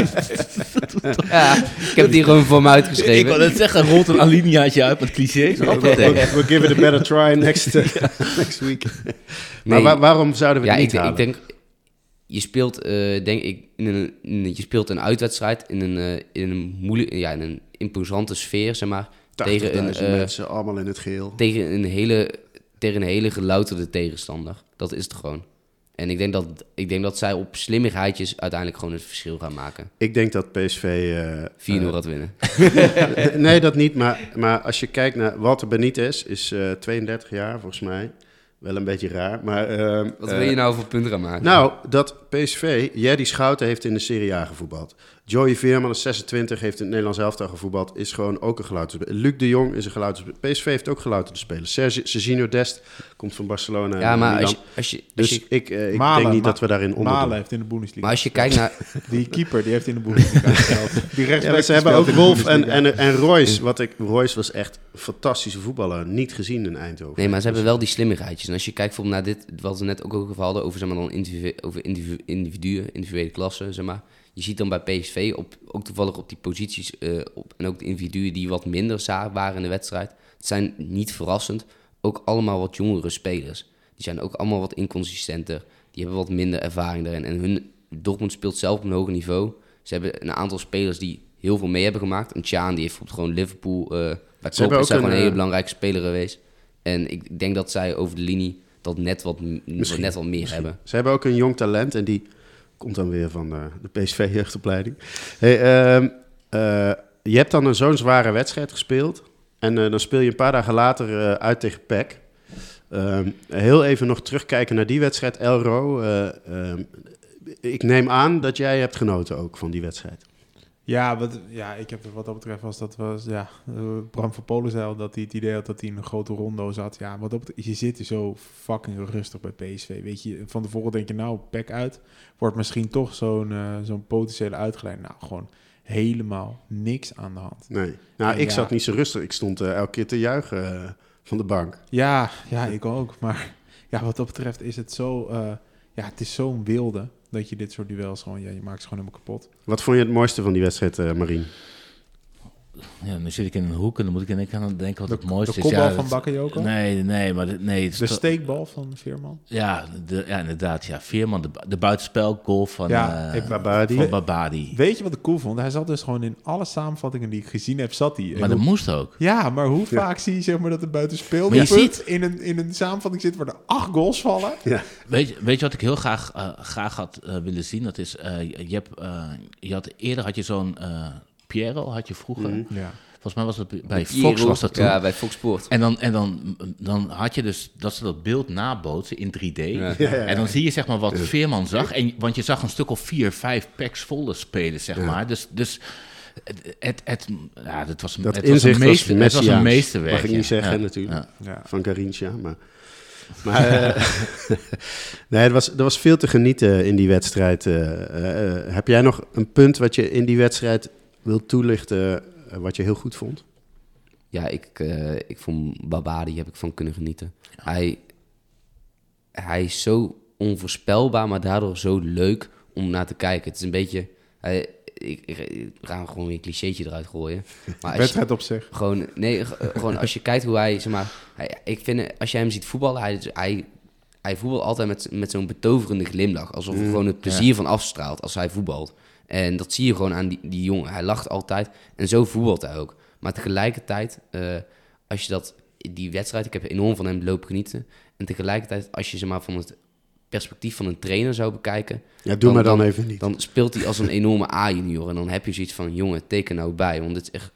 Ja, ik heb het hier gewoon voor me ik uitgeschreven. wil het zeggen, rolt een alineaatje uit met clichés. We'll, we'll give it a better try next, eh, next week. Maar Nee. waar- waarom zouden we ja, het niet ik, halen? ik denk, je speelt, eh, denk ik, in een, in- je speelt een uitwedstrijd in een, eh, in een moeilijk, ja, in een imposante sfeer, zeg maar. 80.000 tegen een, eh, mensen, allemaal in het geel. tegen een hele, tegen een hele gelouterde tegenstander. Dat is het gewoon. En ik denk dat, ik denk dat zij op slimmigheidjes uiteindelijk gewoon het verschil gaan maken. 4-0 Ik denk dat PSV... eh, eh, gaat winnen. nee, dat niet. Maar, maar als je kijkt naar Walter Benitez, is eh 32 jaar volgens mij. Wel een beetje raar. Maar, Wat wil je nou voor punten gaan maken? Nou, dat PSV, Jerry Schouten heeft in de Serie A gevoetbald. Joey Veerman is 26, heeft in het Nederlands elftal gevoetbald. Is gewoon ook een speler. Luc de Jong is een speler. PSV heeft ook gelouterde spelers. Sergi- Serginho Dest komt van Barcelona. ja, en maar als je, als je, als Dus je, ik, eh, ik Malen, denk niet dat we daarin onder Malen heeft in de Bundesliga. maar als je kijkt naar... Die keeper, die heeft in de Bundesliga gespeeld. Die Ja, ze hebben ook Wolf en, en, en Royce. Wat ik, Royce was echt een fantastische voetballer. Niet gezien in Eindhoven. Nee, maar ze hebben wel die slimmigheidjes. En als je kijkt bijvoorbeeld naar dit, wat we net ook over hadden, over, zeg maar, dan individu over individu individuen, individuele klassen, zeg maar. Je ziet dan bij PSV, op, ook toevallig op die posities eh, op, en ook de individuen die wat minder zaak waren in de wedstrijd. Het zijn niet verrassend ook allemaal wat jongere spelers. Die zijn ook allemaal wat inconsistenter. Die hebben wat minder ervaring daarin. En hun, Dortmund speelt zelf op een hoger niveau. Ze hebben een aantal spelers die heel veel mee hebben gemaakt. Een Tjaan, die heeft bijvoorbeeld gewoon Liverpool... eh bij Klopp is gewoon een hele eh, belangrijke speler geweest. En ik denk dat zij over de linie dat net wat, net wat meer hebben. Ze hebben ook een jong talent en die komt dan weer van de, de PSV-jeugdopleiding. Hey, ehm, eh, je hebt dan een zo'n zware wedstrijd gespeeld en eh, dan speel je een paar dagen later eh, uit tegen PEC. Ehm, heel even nog terugkijken naar die wedstrijd, Elro. Eh, ehm, ik neem aan dat jij hebt genoten ook van die wedstrijd. Ja, wat, ja, ik heb wat dat betreft was dat was ja, eh, Bram van Polen zei al dat hij het idee had dat hij in een grote rondo zat. Ja, wat betreft, je zit er zo fucking rustig bij PSV. Weet je, van tevoren denk je nou, pek uit, wordt misschien toch zo'n eh, zo'n potentiële uitgeleid. Nou, gewoon helemaal niks aan de hand. Nee. Nou, En ik ja. zat niet zo rustig. Ik stond eh, elke keer te juichen van de bank. Ja, ja, ik ook. Maar ja, wat dat betreft is het zo, ja, het is zo'n wilde dat je dit soort duels gewoon, ja, je maakt ze gewoon helemaal kapot. Wat vond je het mooiste van die wedstrijd, eh Marien? Ja, nu zit ik in een hoek en dan moet ik in één keer aan denken wat De, het mooiste de is. kopbal Ja, van Bakayoko? Nee, nee, maar nee. het is De steekbal van Veerman? Ja, de, ja, inderdaad. Ja, Veerman, de, de buitenspelgoal van, Ja, eh, Babadi. van Babadi. Weet je wat ik cool vond? Hij zat dus gewoon in alle samenvattingen die ik gezien heb, zat hij. Maar dat hoe- moest ook. Ja, maar hoe Ja. vaak zie je zeg maar dat er buiten speelt Maar je ziet- in een, in een samenvatting zit waar er acht goals vallen? Weet je, weet je wat ik heel graag, eh, graag had eh, willen zien? Dat is, eh, je, hebt, eh, je had, eerder had je zo'n eh Piero, had je vroeger. Mhm. Ja. Volgens mij was het bij Piero, Fox was dat toen. Ja, bij Fox Sport. En, dan, en dan, dan had je dus dat ze dat beeld nabootsen in 3D. Ja. Ja, ja, ja. En dan zie je zeg maar wat Veerman zag. En, want je zag een stuk of vier, vijf packs volle spelen, zeg Ja. maar. Dus, dus het, het, het, ja, het was, Dat het was een inzicht was het was een meesterwerk. Mag ik niet zeggen Ja. natuurlijk. Ja. Ja. Van Garincha. Maar Maar eh, nee, het was, er was veel te genieten in die wedstrijd. Eh, eh, heb jij nog een punt wat je in die wedstrijd wilt toelichten, eh, wat je heel goed vond? Ja, ik, eh, ik vond Babadi heb ik van kunnen genieten. Hij, hij is zo onvoorspelbaar, maar daardoor zo leuk om naar te kijken. Het is een beetje... Hij, ik, ik, ik ga gewoon weer een clichétje eruit gooien. Maar Wedstrijd op zich. gewoon, nee, eh, gewoon als je kijkt hoe hij, zeg maar... Hij, ik vind, als je hem ziet voetballen, hij, hij, hij voetbalt altijd met, met zo'n betoverende glimlach. Alsof er gewoon het plezier van afstraalt als hij voetbalt. En dat zie je gewoon aan die, die jongen. Hij lacht altijd en zo voetbalt hij ook. Maar tegelijkertijd, eh, als je dat, die wedstrijd, ik heb enorm van hem lopen genieten. En tegelijkertijd, als je ze maar van het perspectief van een trainer zou bekijken, Ja, doe Dan- maar dan, dan- even niet. dan speelt hij als een enorme A-junior. En dan heb je zoiets van, jongen, teken nou bij. Want het is echt,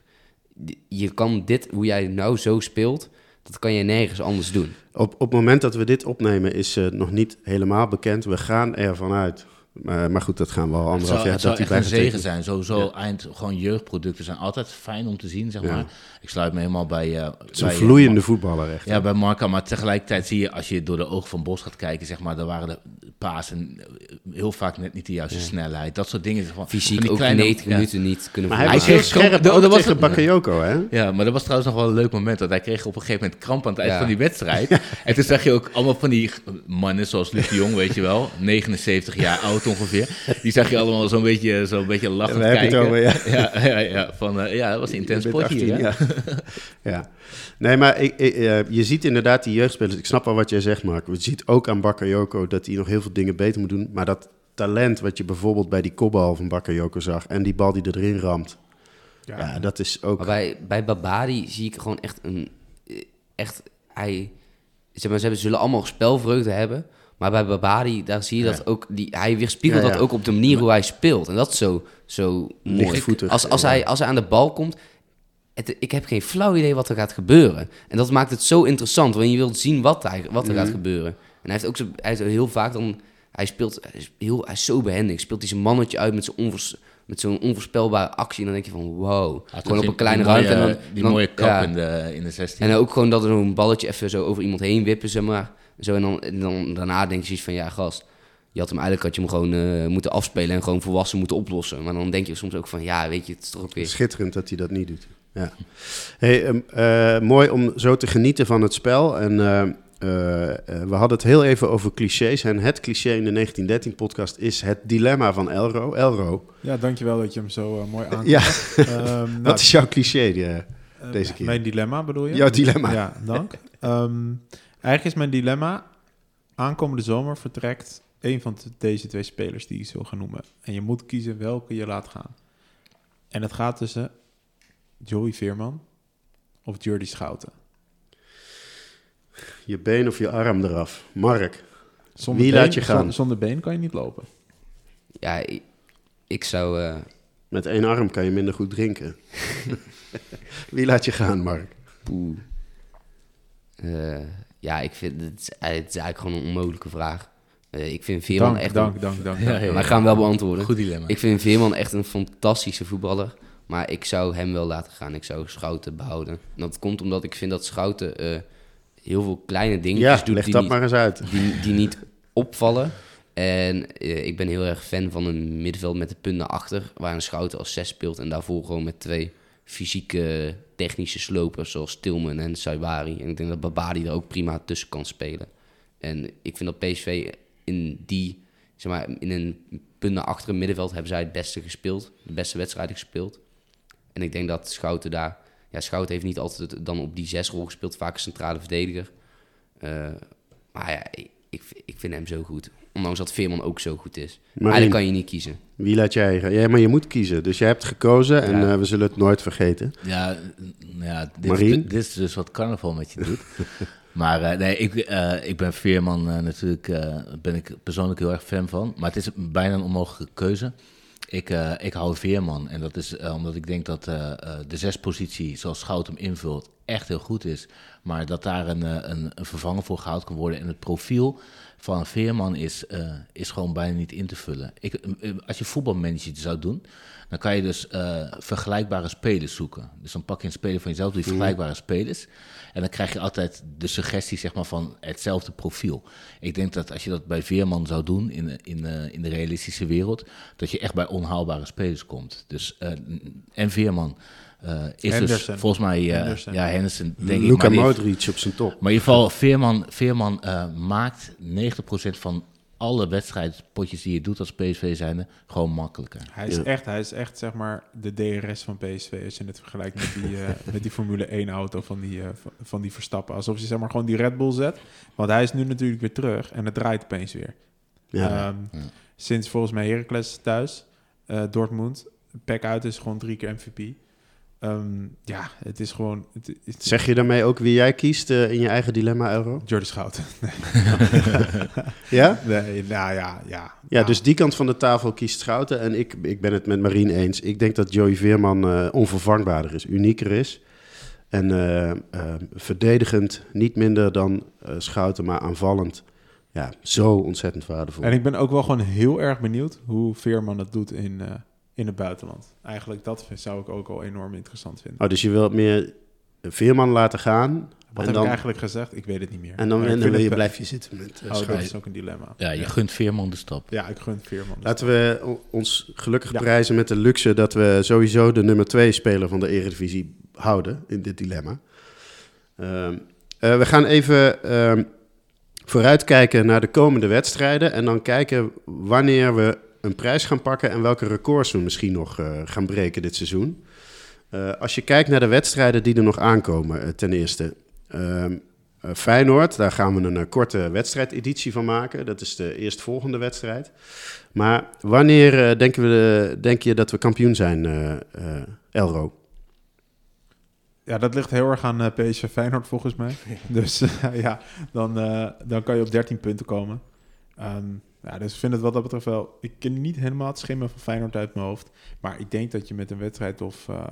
je kan dit, hoe jij nou zo speelt, dat kan je nergens anders doen. Op, op het moment dat we dit opnemen is eh, nog niet helemaal bekend. We gaan ervan uit. Maar, maar goed, dat gaan we al anderhalf zou, jaar. het zou dat echt hij een zegen bijgetekend zijn. Sowieso Ja. eind, gewoon jeugdproducten zijn altijd fijn om te zien, zeg Ja. maar. Ik sluit me helemaal bij... eh Het is bij, eh, vloeiende voetballer echt. Ja, bij Marca, maar tegelijkertijd zie je, als je door de ogen van Bos gaat kijken, zeg maar, dan waren de pasen eh, heel vaak net niet de juiste snelheid. Dat soort dingen. Van, van Fysiek die ook kleine- 90 ja. minuten niet kunnen Maar hij was heel kreeg scherp dat was tegen Bakayoko, hè? Ja, maar dat was trouwens nog wel een leuk moment. Want hij kreeg op een gegeven moment kramp aan het eind Ja. van die wedstrijd. En toen zag je ook allemaal van die mannen zoals Luc de Jong, weet je wel. 79 jaar oud ongeveer. Die zag je allemaal zo'n beetje, zo'n beetje lachend Ja, daar heb je kijken. het over, ja. ja. Ja, ja, van, eh, ja, dat was een intens Je bent sport hier. 18, hè? ja. ja. Nee, maar ik, ik, eh, je ziet inderdaad die jeugdspelers. Ik snap wel wat jij zegt, Mark. Je ziet ook aan Bakayoko dat hij nog heel veel dingen beter moet doen. Maar dat talent wat je bijvoorbeeld bij die kopbal van Bakayoko zag... en die bal die erin ramt, ja, dat is ook... Maar bij, bij Babadi zie ik gewoon echt een... eh, Echt, hij... Zeg maar, ze hebben, zullen allemaal spelvreugde hebben. Maar bij Babadi, daar zie je dat ook... Die, hij weerspiegelt dat ook op de manier hoe hij speelt. En dat is zo, zo mooi. Als, als, hij, als hij aan de bal komt... Het, ik heb geen flauw idee wat er gaat gebeuren. En dat maakt het zo interessant. Want je wilt zien wat, hij, wat er Mhm. gaat gebeuren. En hij heeft ook zo, hij heeft heel vaak dan... Hij speelt hij is heel, hij is zo behendig. Speelt hij zijn mannetje uit met zo'n onvoors, met zo'n onvoorspelbare actie. En dan denk je van wow. Gewoon op een kleine mooie- ruimte. En dan, die dan- mooie kap ja. in, de, in de 16. En ook gewoon dat er zo'n balletje even zo over iemand heen wippen, zeg maar. Zo, en, dan, en dan daarna denk je zoiets van, ja gast, je had hem eigenlijk had je hem gewoon eh, moeten afspelen en gewoon volwassen moeten oplossen. Maar dan denk je soms ook van, ja, weet je, het is toch ook weer... Schitterend dat hij dat niet doet. Ja. Hey, ehm, eh, mooi om zo te genieten van het spel. En eh, we hadden het heel even over clichés. En het cliché in de 1913-podcast is het dilemma van Elro. Elro, Ja, dankjewel dat je hem zo mooi aankomt. ja, Ehm, nou, wat is jouw cliché? deze keer? Mijn dilemma bedoel je? Jouw dilemma. Ja, dank. Ehm, eigenlijk is mijn dilemma... Aankomende zomer vertrekt een van deze twee spelers die ik zo ga noemen. En je moet kiezen welke je laat gaan. En het gaat tussen Joey Veerman of Jordi Schouten. Je been of je arm eraf. Mark, Zonder Wie been- laat je gaan? zon- Zonder been kan je niet lopen. Ja, ik, ik zou... eh, met één arm kan je minder goed drinken. Wie laat je gaan, Mark? poeh. Eh, ja, ik vind het, is- eh, het is eigenlijk gewoon een onmogelijke vraag. Eh, ik vind Veerman Dank, echt... dank, dank, dank. Dank. ja, Maar ik ga hem wel beantwoorden. Goed dilemma. Ik vind Veerman echt een fantastische voetballer. Maar ik zou hem wel laten gaan. Ik zou Schouten behouden. En dat komt omdat ik vind dat Schouten eh, heel veel kleine dingetjes Ja, doet leg die, dat niet, maar eens uit. die, die niet opvallen. En eh, ik ben heel erg fan van een middenveld met de punt naar achter. Waar een Schouten als zes speelt. En daarvoor gewoon met twee fysieke technische slopers zoals Tilman en Saibari. En ik denk dat Babadi er ook prima tussen kan spelen. En ik vind dat PSV in die, zeg maar, in een punt naar achteren middenveld hebben zij het beste gespeeld. De beste wedstrijden gespeeld. En ik denk dat Schouten daar... Ja, Schouten heeft niet altijd dan op die zes rol gespeeld. Vaak een centrale verdediger. Eh, maar ja, ik, ik, ik vind hem zo goed. Ondanks dat Veerman ook zo goed is. Marien. Eigenlijk kan je niet kiezen. Wie laat jij? Ja, maar je moet kiezen. Dus jij hebt gekozen en Ja. eh, we zullen het nooit vergeten. Ja, ja dit, Marien? dit is dus wat carnaval met je doet. maar eh, nee, ik, eh, ik ben Veerman natuurlijk, eh, ben ik persoonlijk heel erg fan van. Maar het is bijna een onmogelijke keuze. Ik, eh, ik hou Veerman en dat is omdat ik denk dat eh, eh, de zespositie zoals Schout hem invult echt heel goed is. Maar dat daar een, een, een vervanger voor gehaald kan worden. En het profiel van een Veerman is, eh, is gewoon bijna niet in te vullen. Ik, eh, als je voetbalmanager zou doen, dan kan je dus eh, vergelijkbare spelers zoeken. Dus dan pak je een speler van jezelf, doe je vergelijkbare spelers. En dan krijg je altijd de suggestie zeg maar, van hetzelfde profiel. Ik denk dat als je dat bij Veerman zou doen in, in, in de realistische wereld, dat je echt bij onhaalbare spelers komt. Dus, en Veerman is Henderson. dus volgens mij, eh, Henderson. ja, Henderson denk ik. Luka maar die- Modric op zijn top. maar in ieder geval, Veerman, Veerman eh, maakt 90% van alle wedstrijdpotjes die je doet als PSV zijnde gewoon makkelijker. Hij is, Ja. echt, hij is echt, zeg maar, de DRS van PSV. Als je het vergelijkt met die, eh, met die Formule 1 auto van die, eh, van, die Verstappen. Alsof je zeg maar gewoon die Red Bull zet. Want hij is nu natuurlijk weer terug en het draait opeens weer. Ja. Ehm, Ja. Sinds volgens mij Heracles thuis, eh, Dortmund. Pack uit is gewoon drie keer MVP. Ehm, ja, het is gewoon... Het, het, Zeg je daarmee ook wie jij kiest eh, in je eigen dilemma, Euro? Jordi Schouten. Ja? Nee, nou ja, ja. Ja, dus die kant van de tafel kiest Schouten. En ik, ik ben het met Marien eens. Ik denk dat Joey Veerman eh, onvervangbaarder is, unieker is. En eh, eh, verdedigend niet minder dan Schouten, maar aanvallend. Ja, zo ontzettend waardevol. En ik ben ook wel gewoon heel erg benieuwd hoe Veerman het doet in, in het buitenland. Eigenlijk dat vind- zou ik ook al enorm interessant vinden. Oh, dus je wilt meer Veerman laten gaan. Wat en heb dan, ik eigenlijk gezegd? Ik weet het niet meer. en dan, en dan vind wil je, blijf je zitten met uh, Oh, dat is ook een dilemma. Ja, je gunt Veerman de stap. Ja, ik gun Veerman. Laten we ons gelukkig Ja. prijzen met de luxe dat we sowieso de nummer twee speler van de Eredivisie houden in dit dilemma. Ehm, eh, we gaan even ehm, vooruitkijken naar de komende wedstrijden en dan kijken wanneer we een prijs gaan pakken en welke records we misschien nog eh, gaan breken dit seizoen. Eh, als je kijkt naar de wedstrijden die er nog aankomen, eh, ten eerste. Ehm, eh, Feyenoord, daar gaan we een korte wedstrijdeditie van maken. Dat is de eerstvolgende wedstrijd. Maar wanneer denken we, denk je dat we kampioen zijn, Elro? Ja, dat ligt heel erg aan PSV Feyenoord volgens mij. Dus ja, dan, dan kan je op 13 punten komen. Ehm, ja, dus ik vind het wat dat betreft wel... Ik ken niet helemaal het schimmen van Feyenoord uit mijn hoofd. Maar ik denk dat je met een wedstrijd of... eh,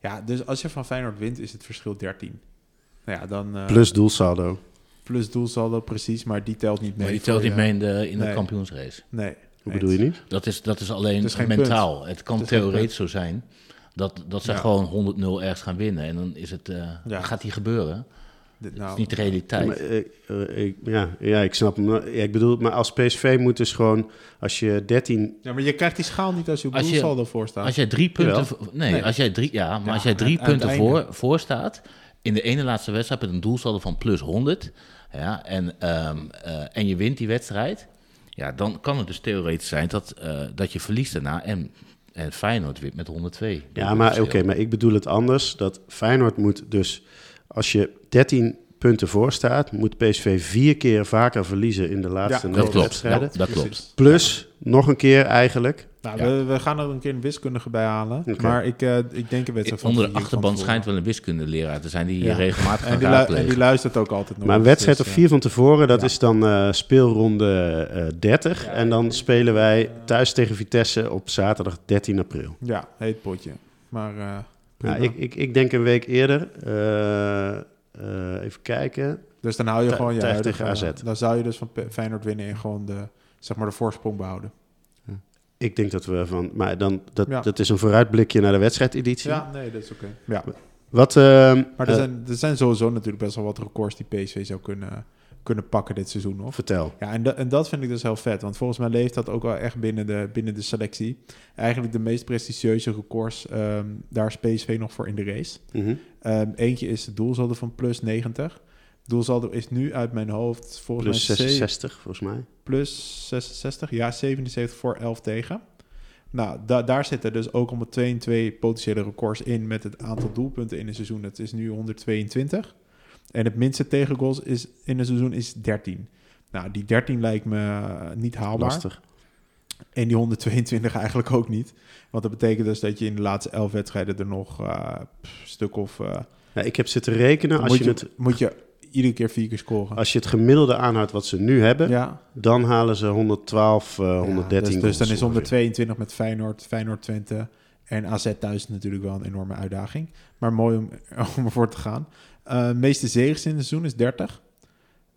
ja, dus als je van Feyenoord wint, is het verschil 13. Nou ja, dan... eh, Plus doelsaldo. plus doelsaldo, precies. Maar die telt niet mee. Maar die telt niet mee in de, in de Nee. kampioensrace. Nee. Hoe nee, bedoel je niet? Dat is, dat is alleen is mentaal. Het kan Het theoretisch zo zijn dat, dat ze Ja. gewoon 100-0 ergens gaan winnen. En dan is het, eh, dan gaat die gebeuren. Dit, Dat nou, is niet realiteit. maar, eh, eh, ik, ja, ja, ik snap hem. Ja, ik bedoel, maar als PSV moet dus gewoon, als je 13... ja, maar je krijgt die schaal niet als je doelsaldo voor staat. Als jij drie punten... Jawel. Nee, Nee. Als jij drie, ja, maar Ja, als jij drie aan- punten voor, voor staat... in de ene laatste wedstrijd met een doelsaldo van plus 100... Ja, en, ehm, eh, en je wint die wedstrijd... Ja, dan kan het dus theoretisch zijn dat, eh, dat je verliest daarna... en, en Feyenoord wint met 102. Ja, maar oké, maar ik bedoel het anders. Dat Feyenoord moet dus, als je 13 punten voor staat, moet PSV vier keer vaker verliezen in de laatste Ja, negen Dat klopt, wedstrijden. ja, dat klopt. Plus nog een keer eigenlijk. Nou, Ja. we, we gaan er een keer een wiskundige bij halen. Maar ik, eh, ik denk een wedstrijd van Onder de vier van achterban tevoren. schijnt wel een wiskundeleraar te zijn... die Ja. regelmatig En gaat die, en die luistert ook altijd nog. Maar een eens, wedstrijd dus, of eh, vier van tevoren, dat ja. is dan eh, speelronde eh 30. en dan spelen wij thuis tegen Vitesse op zaterdag 13 april. Ja, heet potje. Maar prima. ik, ik, ik denk een week eerder. Eh, eh, even kijken. dus dan hou je gewoon je huidige- tegen AZ. Dan zou je dus van Feyenoord winnen en gewoon de, zeg maar de voorsprong behouden. Ik denk dat we van. Maar dan, dat, Ja. dat is een vooruitblikje naar de wedstrijdeditie. Ja, nee, dat is oké. Ja. Wat. eh, Maar er, eh, zijn, er zijn sowieso natuurlijk best wel wat records die PSV zou kunnen, kunnen pakken dit seizoen nog. vertel. Ja, en, da- en dat vind ik dus heel vet. Want volgens mij leeft dat ook wel echt binnen de, binnen de selectie. Eigenlijk de meest prestigieuze records, ehm, daar is PSV nog voor in de race. Mhm. Ehm, eentje is de doelsaldo van plus 90. Doelsaldo is nu uit mijn hoofd volgens Plus mij... ze- 66, volgens mij. plus 66, ja, 77 voor 11 tegen. Nou, da- daar zitten dus ook om 2 en 2 potentiële records in met het aantal doelpunten in een seizoen. Dat is nu 122. En het minste tegengoals is in een seizoen is 13. Nou, die 13 lijkt me eh, niet haalbaar. Lastig. En die 122 eigenlijk ook niet. Want dat betekent dus dat je in de laatste 11 wedstrijden er nog een stuk of... eh, Ja, ik heb zitten rekenen. Als moet, je, je, het, moet je iedere keer vier keer scoren. als je het gemiddelde aanhoudt wat ze nu hebben, ja, dan halen ze 112, eh, 113. Ja, dus, dus dan is ongeveer. 122 met Feyenoord, Feyenoord Twente En AZ thuis is natuurlijk wel een enorme uitdaging. Maar mooi om, om ervoor te gaan. Uh, meeste zegens in het seizoen is 30.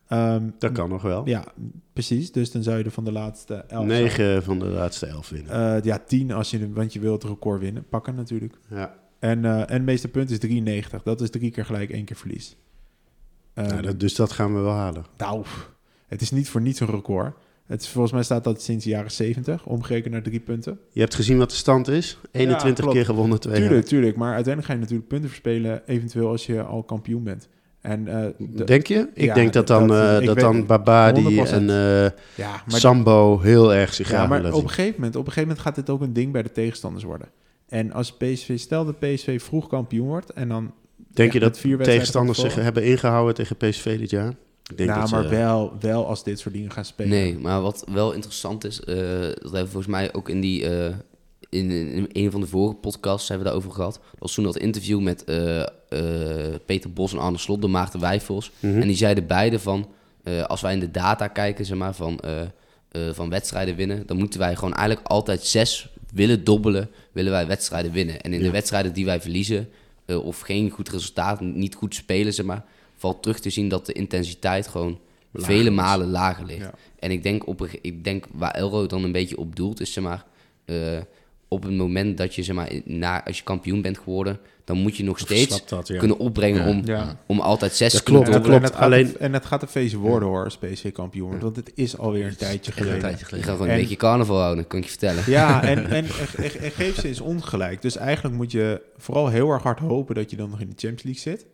Um, dat kan nog wel. Ja, precies. Dus dan zou je er van de laatste 11... 9 van de laatste 11 winnen. Uh, ja, 10 als je, want je wilt het record winnen. Pakken natuurlijk. Ja. En, uh, en het meeste punten is 93. Dat is drie keer gelijk, één keer verlies. Ja, dat, dus dat gaan we wel halen. Nou, het is niet voor niets een record. Het is, volgens mij staat dat sinds de jaren 70, omgerekend naar drie punten. Je hebt gezien wat de stand is? 21 ja, keer gewonnen, twee Tuurlijk, jaar. tuurlijk. Maar uiteindelijk ga je natuurlijk punten verspelen, eventueel als je al kampioen bent. En, uh, de, denk je? Ik ja, denk dat dan, dat- uh, ik dat dan Babadi 100%. en uh, ja, maar, Sambo heel erg zich ja, graag maar op een, gegeven moment, op een gegeven moment gaat dit ook een ding bij de tegenstanders worden. En als PSV, stel dat PSV vroeg kampioen wordt en dan... Denk ja, je dat vier tegenstanders zich hebben ingehouden tegen PSV dit jaar? Ik denk nou, dat maar ze- wel, wel als dit soort dingen gaan spelen. Nee, maar wat wel interessant is, eh, dat hebben we volgens mij ook in die eh, in, in een van de vorige podcasts hebben we daarover gehad. Dat was toen dat interview met eh, eh, Peter Bos en Arne Slot, de Maarten Wijfels. Mhm. En die zeiden beide van, eh, als wij in de data kijken, zeg maar, van, eh, eh, van wedstrijden winnen, dan moeten wij gewoon eigenlijk altijd zes willen dobbelen, willen wij wedstrijden winnen. En in de wedstrijden die wij verliezen, eh, of geen goed resultaat, niet goed spelen, zeg maar, valt terug te zien dat de intensiteit gewoon Lager vele is. malen lager ligt. Ja. En ik denk, op ik denk waar Elro dan een beetje op doelt, is zeg maar, eh, op het moment dat je, zeg maar, na, als je kampioen bent geworden, dan moet je nog steeds Verslapt dat, ja. kunnen opbrengen Ja. om, Ja. om altijd zes Dat te kunnen klopt, klopt. En het, gaat Alleen- een- en het gaat een feestje worden hoor, als PSV kampioen. Want het is alweer een tijdje Echt een geleden. tijdje Je geleden. gaat gewoon En- een beetje carnaval houden, kan ik je vertellen. Ja, en, en, en, en- en geef ze eens ongelijk. Dus eigenlijk moet je vooral heel erg hard hopen dat je dan nog in de Champions League zit.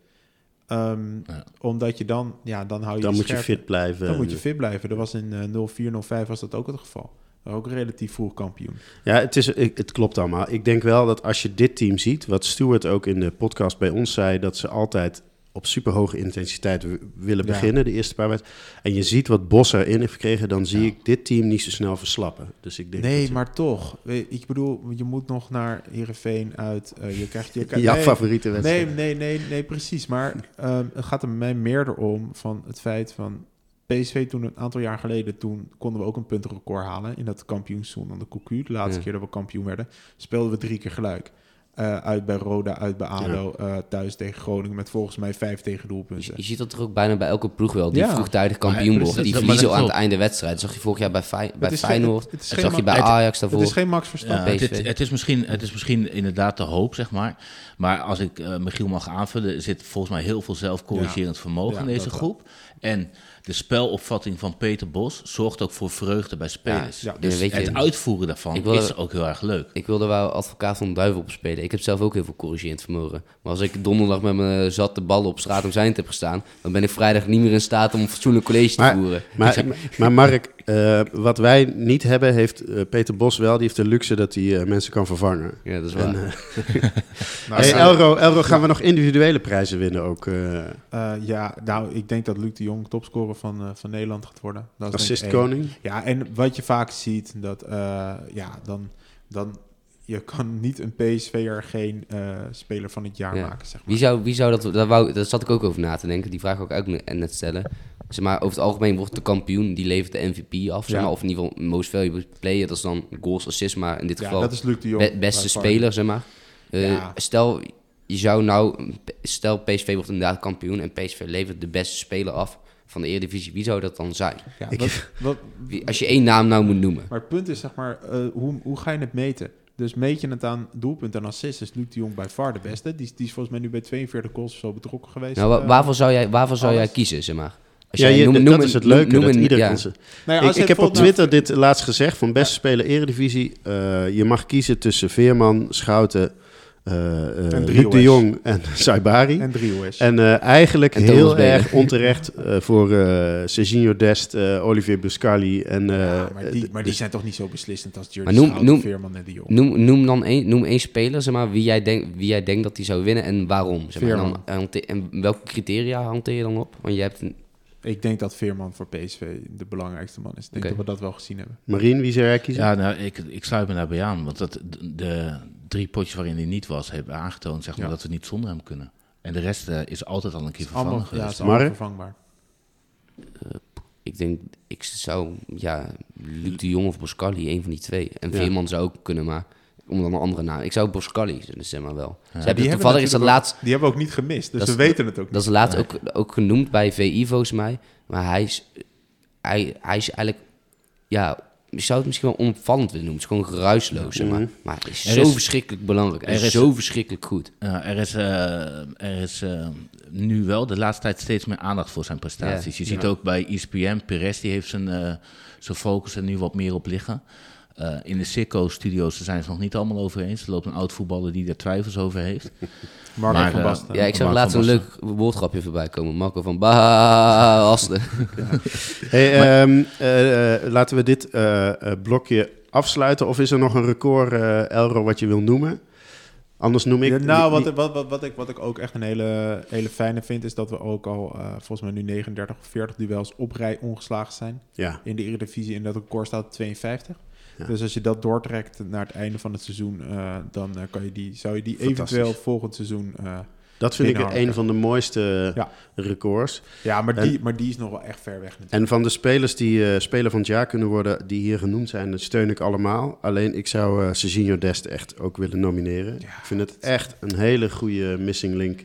Ehm, Ja. Omdat je dan, ja, dan hou je Dan je moet je fit blijven. Dan moet je fit blijven. Dat was in eh 04, 05 was dat ook het geval. Ook relatief vroeg kampioen. Ja, het, is, ik- het klopt allemaal. Ik denk wel dat als je dit team ziet, wat Stuart ook in de podcast bij ons zei, dat ze altijd op superhoge intensiteit willen Ja. beginnen, de eerste paar wedstrijden. En je ziet wat Bos erin heeft gekregen, dan zie Ja. ik dit team niet zo snel verslappen. Dus ik denk Nee, maar toch. Ik bedoel, je moet nog naar Heerenveen uit. eh, je krijgt je Jouw nee, favoriete Nee, wedstrijd. nee, nee, nee, precies. Maar ehm, het gaat er mij meer om van het feit van PSV toen een aantal jaar geleden, toen konden we ook een puntenrecord halen in dat kampioenseizoen aan de Cocu. De laatste Ja. keer dat we kampioen werden, speelden we drie keer gelijk. Eh, uit bij Roda, uit bij ADO, eh, thuis tegen Groningen met volgens mij vijf tegen Je, doelpunten. je ziet dat er ook bijna bij elke ploeg wel, die Ja. vroegtijdig kampioen worden. Die verliezen aan het einde wedstrijd. Dat zag je vorig jaar bij, Fey- bij is geen- Feyenoord. het is Dat geen zag je bij het- Ajax Het daarvoor. is geen Max Verstappen. Ja. het, het, het is misschien, het is misschien inderdaad te hoop, zeg maar. Maar als ik eh Michiel mag aanvullen, er zit volgens mij heel veel zelfcorrigerend vermogen Ja, in deze wel. groep. En de spelopvatting van Peter Bos zorgt ook voor vreugde bij spelers. Ja, dus weet je- het uitvoeren daarvan wil- is ook heel erg leuk. Ik wilde wel advocaat van de duivel op spelen. Ik heb zelf ook heel veel corrigerend vermogen. Maar als ik donderdag met mijn zatte ballen op straat om zijn heb gestaan... dan ben ik vrijdag niet meer in staat om een fatsoenlijk college te Maar- voeren. Maar, maar Mark, eh, wat wij niet hebben, heeft eh, Peter Bos wel. Die heeft de luxe dat hij eh, mensen kan vervangen. Ja, dat is waar. En, eh, Nou, hey, Elro, Elro, gaan we nog individuele prijzen winnen ook? eh eh, ja, nou, ik denk dat Luc de Jong topscorer van, eh, van Nederland gaat worden. Dat assistkoning? Ja, en wat je vaak ziet, dat eh, ja, dan, dan je kan niet een PSV'er geen eh, speler van het jaar Ja. maken, zeg maar. Wie zou, wie zou dat... Daar, wou, daar zat ik ook over na te denken. Die vraag ook ne- net stellen. Zeg maar, over het algemeen wordt de kampioen... die levert de MVP af. Zeg Ja. maar, of in ieder geval most valuable player. Dat is dan goals, assist. Maar in dit Ja, geval dat is Luc de Jong. be- beste speler, zeg maar. Eh, Ja. Stel, je zou nou... Stel, PSV wordt inderdaad kampioen... en PSV levert de beste speler af van de Eredivisie. Wie zou dat dan zijn? Ja, Ik- wat, Als je één naam nou moet noemen. maar het punt is, zeg maar, eh, hoe, hoe ga je het meten? Dus meet je het aan doelpunt en assist, is Luc de Jong bij far de beste. Die, is- die is volgens mij nu bij 42 goals of zo betrokken geweest. Nou, wa- eh. waarvoor zou jij, waarvoor zou jij kiezen, zeg maar? Als Ja, je, noem- dat noem is het leuke, noem dat ieder ja. kan ze- Nou ja, ik als je ik heb op Twitter dit laatst gezegd, van beste speler Eredivisie. eh, je mag kiezen tussen Veerman, Schouten, eh eh, En Luc Driehoes. de Jong en Saibari. En Driehoes. is. En eh, eigenlijk En heel erg onterecht eh, voor eh Serginho Dest, Olivier Buscali en... eh, ja, maar, die, maar die zijn toch niet zo beslissend als Jordi noem- Schouten, noem- Veerman en de Jong. Noem, noem dan één, noem één speler, zeg maar, wie jij, denk, wie jij denkt dat hij zou winnen en waarom. Zeg maar. En, dan, en welke criteria hanteer je dan op? Want je hebt een, Ik denk dat Veerman voor PSV de belangrijkste man is. Ik denk dat we dat wel gezien hebben. Marien, wie zou jij kiezen? Ja, nou, ik, ik sluit me daarbij aan. Want dat, de, drie potjes waarin hij niet was, hebben aangetoond zeg maar, Ja. dat we niet zonder hem kunnen. En de rest eh, is altijd al een keer vervangen Allemaal, ja, het is allemaal vervangbaar. ik denk, ik zou, ja, Luc de Jong of Boscali, één van die twee. En Ja. Veerman zou ook kunnen, maar om dan een andere naam. Ik zou Boskali zeg maar wel. Ze Die hebben hebben toevallig is dat laatst, Die hebben we ook niet gemist, dus Dat we is- weten het ook niet. dat is laatst ook, ook genoemd bij VI volgens mij. Maar hij is, hij, hij is eigenlijk, ja, je zou het misschien wel onopvallend willen noemen. Het is gewoon geruisloos, zeg maar. Mhm. Maar het is Er zo is- verschrikkelijk belangrijk. Er is- zo verschrikkelijk goed. Ja, er is, eh, er is eh, nu wel de laatste tijd steeds meer aandacht voor zijn prestaties. Ja. Je ziet Ja. ook bij ESPN, Perez die heeft zijn, eh, zijn focus er nu wat meer op liggen. Eh, in de Circo-studio's daar zijn ze het nog niet allemaal over eens. Er loopt een oud voetballer die daar twijfels over heeft. Marco Maar, van eh, Basten. Ja, ik zag Marco laatst een leuk woordgrapje voorbij komen. Marco van Basten. Hey, ehm, eh, laten we dit eh, eh, blokje afsluiten. Of is er nog een record, eh Elro, wat je wil noemen? Anders noem ik... Ja, nou, wat, wat, wat, wat, ik, wat ik ook echt een hele, hele fijne vind, is dat we ook al volgens mij nu 39 of 40 duels op rij ongeslagen zijn. Ja, In de Eredivisie in dat record staat op 52. Ja. Dus als je dat doortrekt naar het einde van het seizoen, eh, dan eh, kan je die, zou je die eventueel volgend seizoen... eh, dat vind ik een van de mooiste Ja. records. ja, maar En- die, maar die is nog wel echt ver weg natuurlijk. En van de spelers die eh, speler van het jaar kunnen worden, die hier genoemd zijn, dat steun ik allemaal. Alleen ik zou uh, Serginho Dest echt ook willen nomineren. Ja, ik vind het echt een hele goede missing link.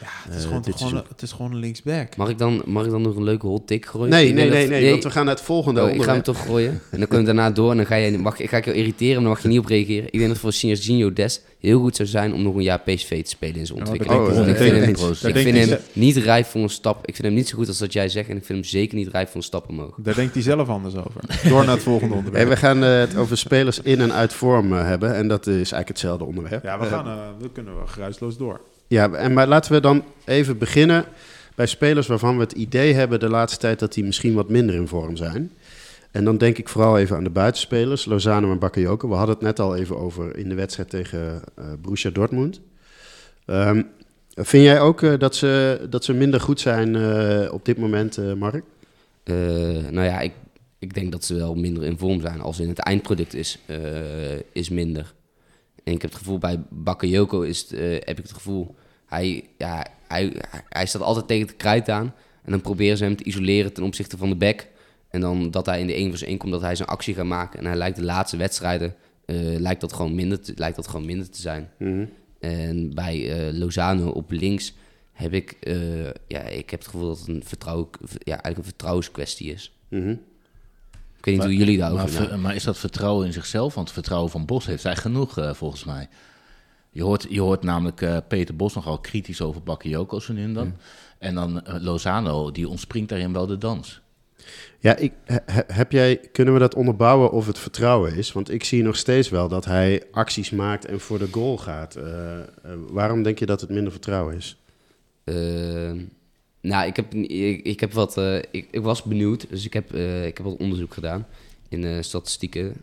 Ja, het is, eh, gewoon, dit gewoon, seizoen. het is gewoon een linksback. Mag ik, dan, mag ik dan nog een leuke hot take gooien? Nee, Ik nee, nee, want we gaan naar het volgende Oh, ik ga hem toch gooien. En dan kunnen we daarna door en dan ga, je, mag, ga ik jou irriteren, maar dan mag je niet op reageren. Ik denk dat voor Serginho Dest heel goed zou zijn om nog een jaar PSV te spelen in zijn ontwikkeling. Oh, ik vind ik hem, niet. ik vind hem rijp voor een stap. Ik vind hem niet zo goed als dat jij zegt en ik vind hem zeker niet rijp voor een stap omhoog. Daar denkt hij zelf anders over. Door naar het volgende Hey, onderwerp. we gaan eh, het over spelers in en uit vorm eh, hebben. En dat is eigenlijk hetzelfde onderwerp. Ja, we, gaan, we kunnen wel geruisloos door. Ja, en maar laten we dan even beginnen bij spelers waarvan we het idee hebben de laatste tijd dat die misschien wat minder in vorm zijn. En dan denk ik vooral even aan de buitenspelers, Lozano en Bakayoko. We hadden het net al even over in de wedstrijd tegen eh Borussia Dortmund. Ehm, vind jij ook eh, dat, ze, dat ze minder goed zijn eh, op dit moment, Mark? Nou ja, ik, ik denk dat ze wel minder in vorm zijn. Als in het eindproduct is, is minder. En ik heb het gevoel bij Bakayoko is het, eh, heb ik het gevoel... Hij, ja, hij, hij staat altijd tegen het krijt aan. En dan proberen ze hem te isoleren ten opzichte van de back. En dan dat hij in de 1 versus 1 komt, dat hij zijn actie gaat maken. En hij lijkt de laatste wedstrijden... eh, lijkt, dat gewoon minder te, lijkt dat gewoon minder te zijn. En bij eh, Lozano op links heb ik, ja, ik heb het gevoel dat het een, vertrouwen, ja, eigenlijk een vertrouwenskwestie is. Mhm. Weet niet Maar- hoe jullie daarover Maar, ver- maar is dat vertrouwen in zichzelf? Want vertrouwen van Bos heeft hij genoeg, eh, volgens mij. Je hoort, je hoort namelijk eh, Peter Bos nogal kritisch over Bakayoko zo nu en dan. En dan eh, Lozano, die ontspringt daarin wel de dans. Ja, ik, he- he- heb jij, kunnen we dat onderbouwen of het vertrouwen is? Want ik zie nog steeds wel dat hij acties maakt en voor de goal gaat. Waarom denk je dat het minder vertrouwen is? Nou, ik heb, ik, ik heb wat, eh, ik, ik was benieuwd, dus ik heb, eh, ik heb wat onderzoek gedaan in eh, statistieken.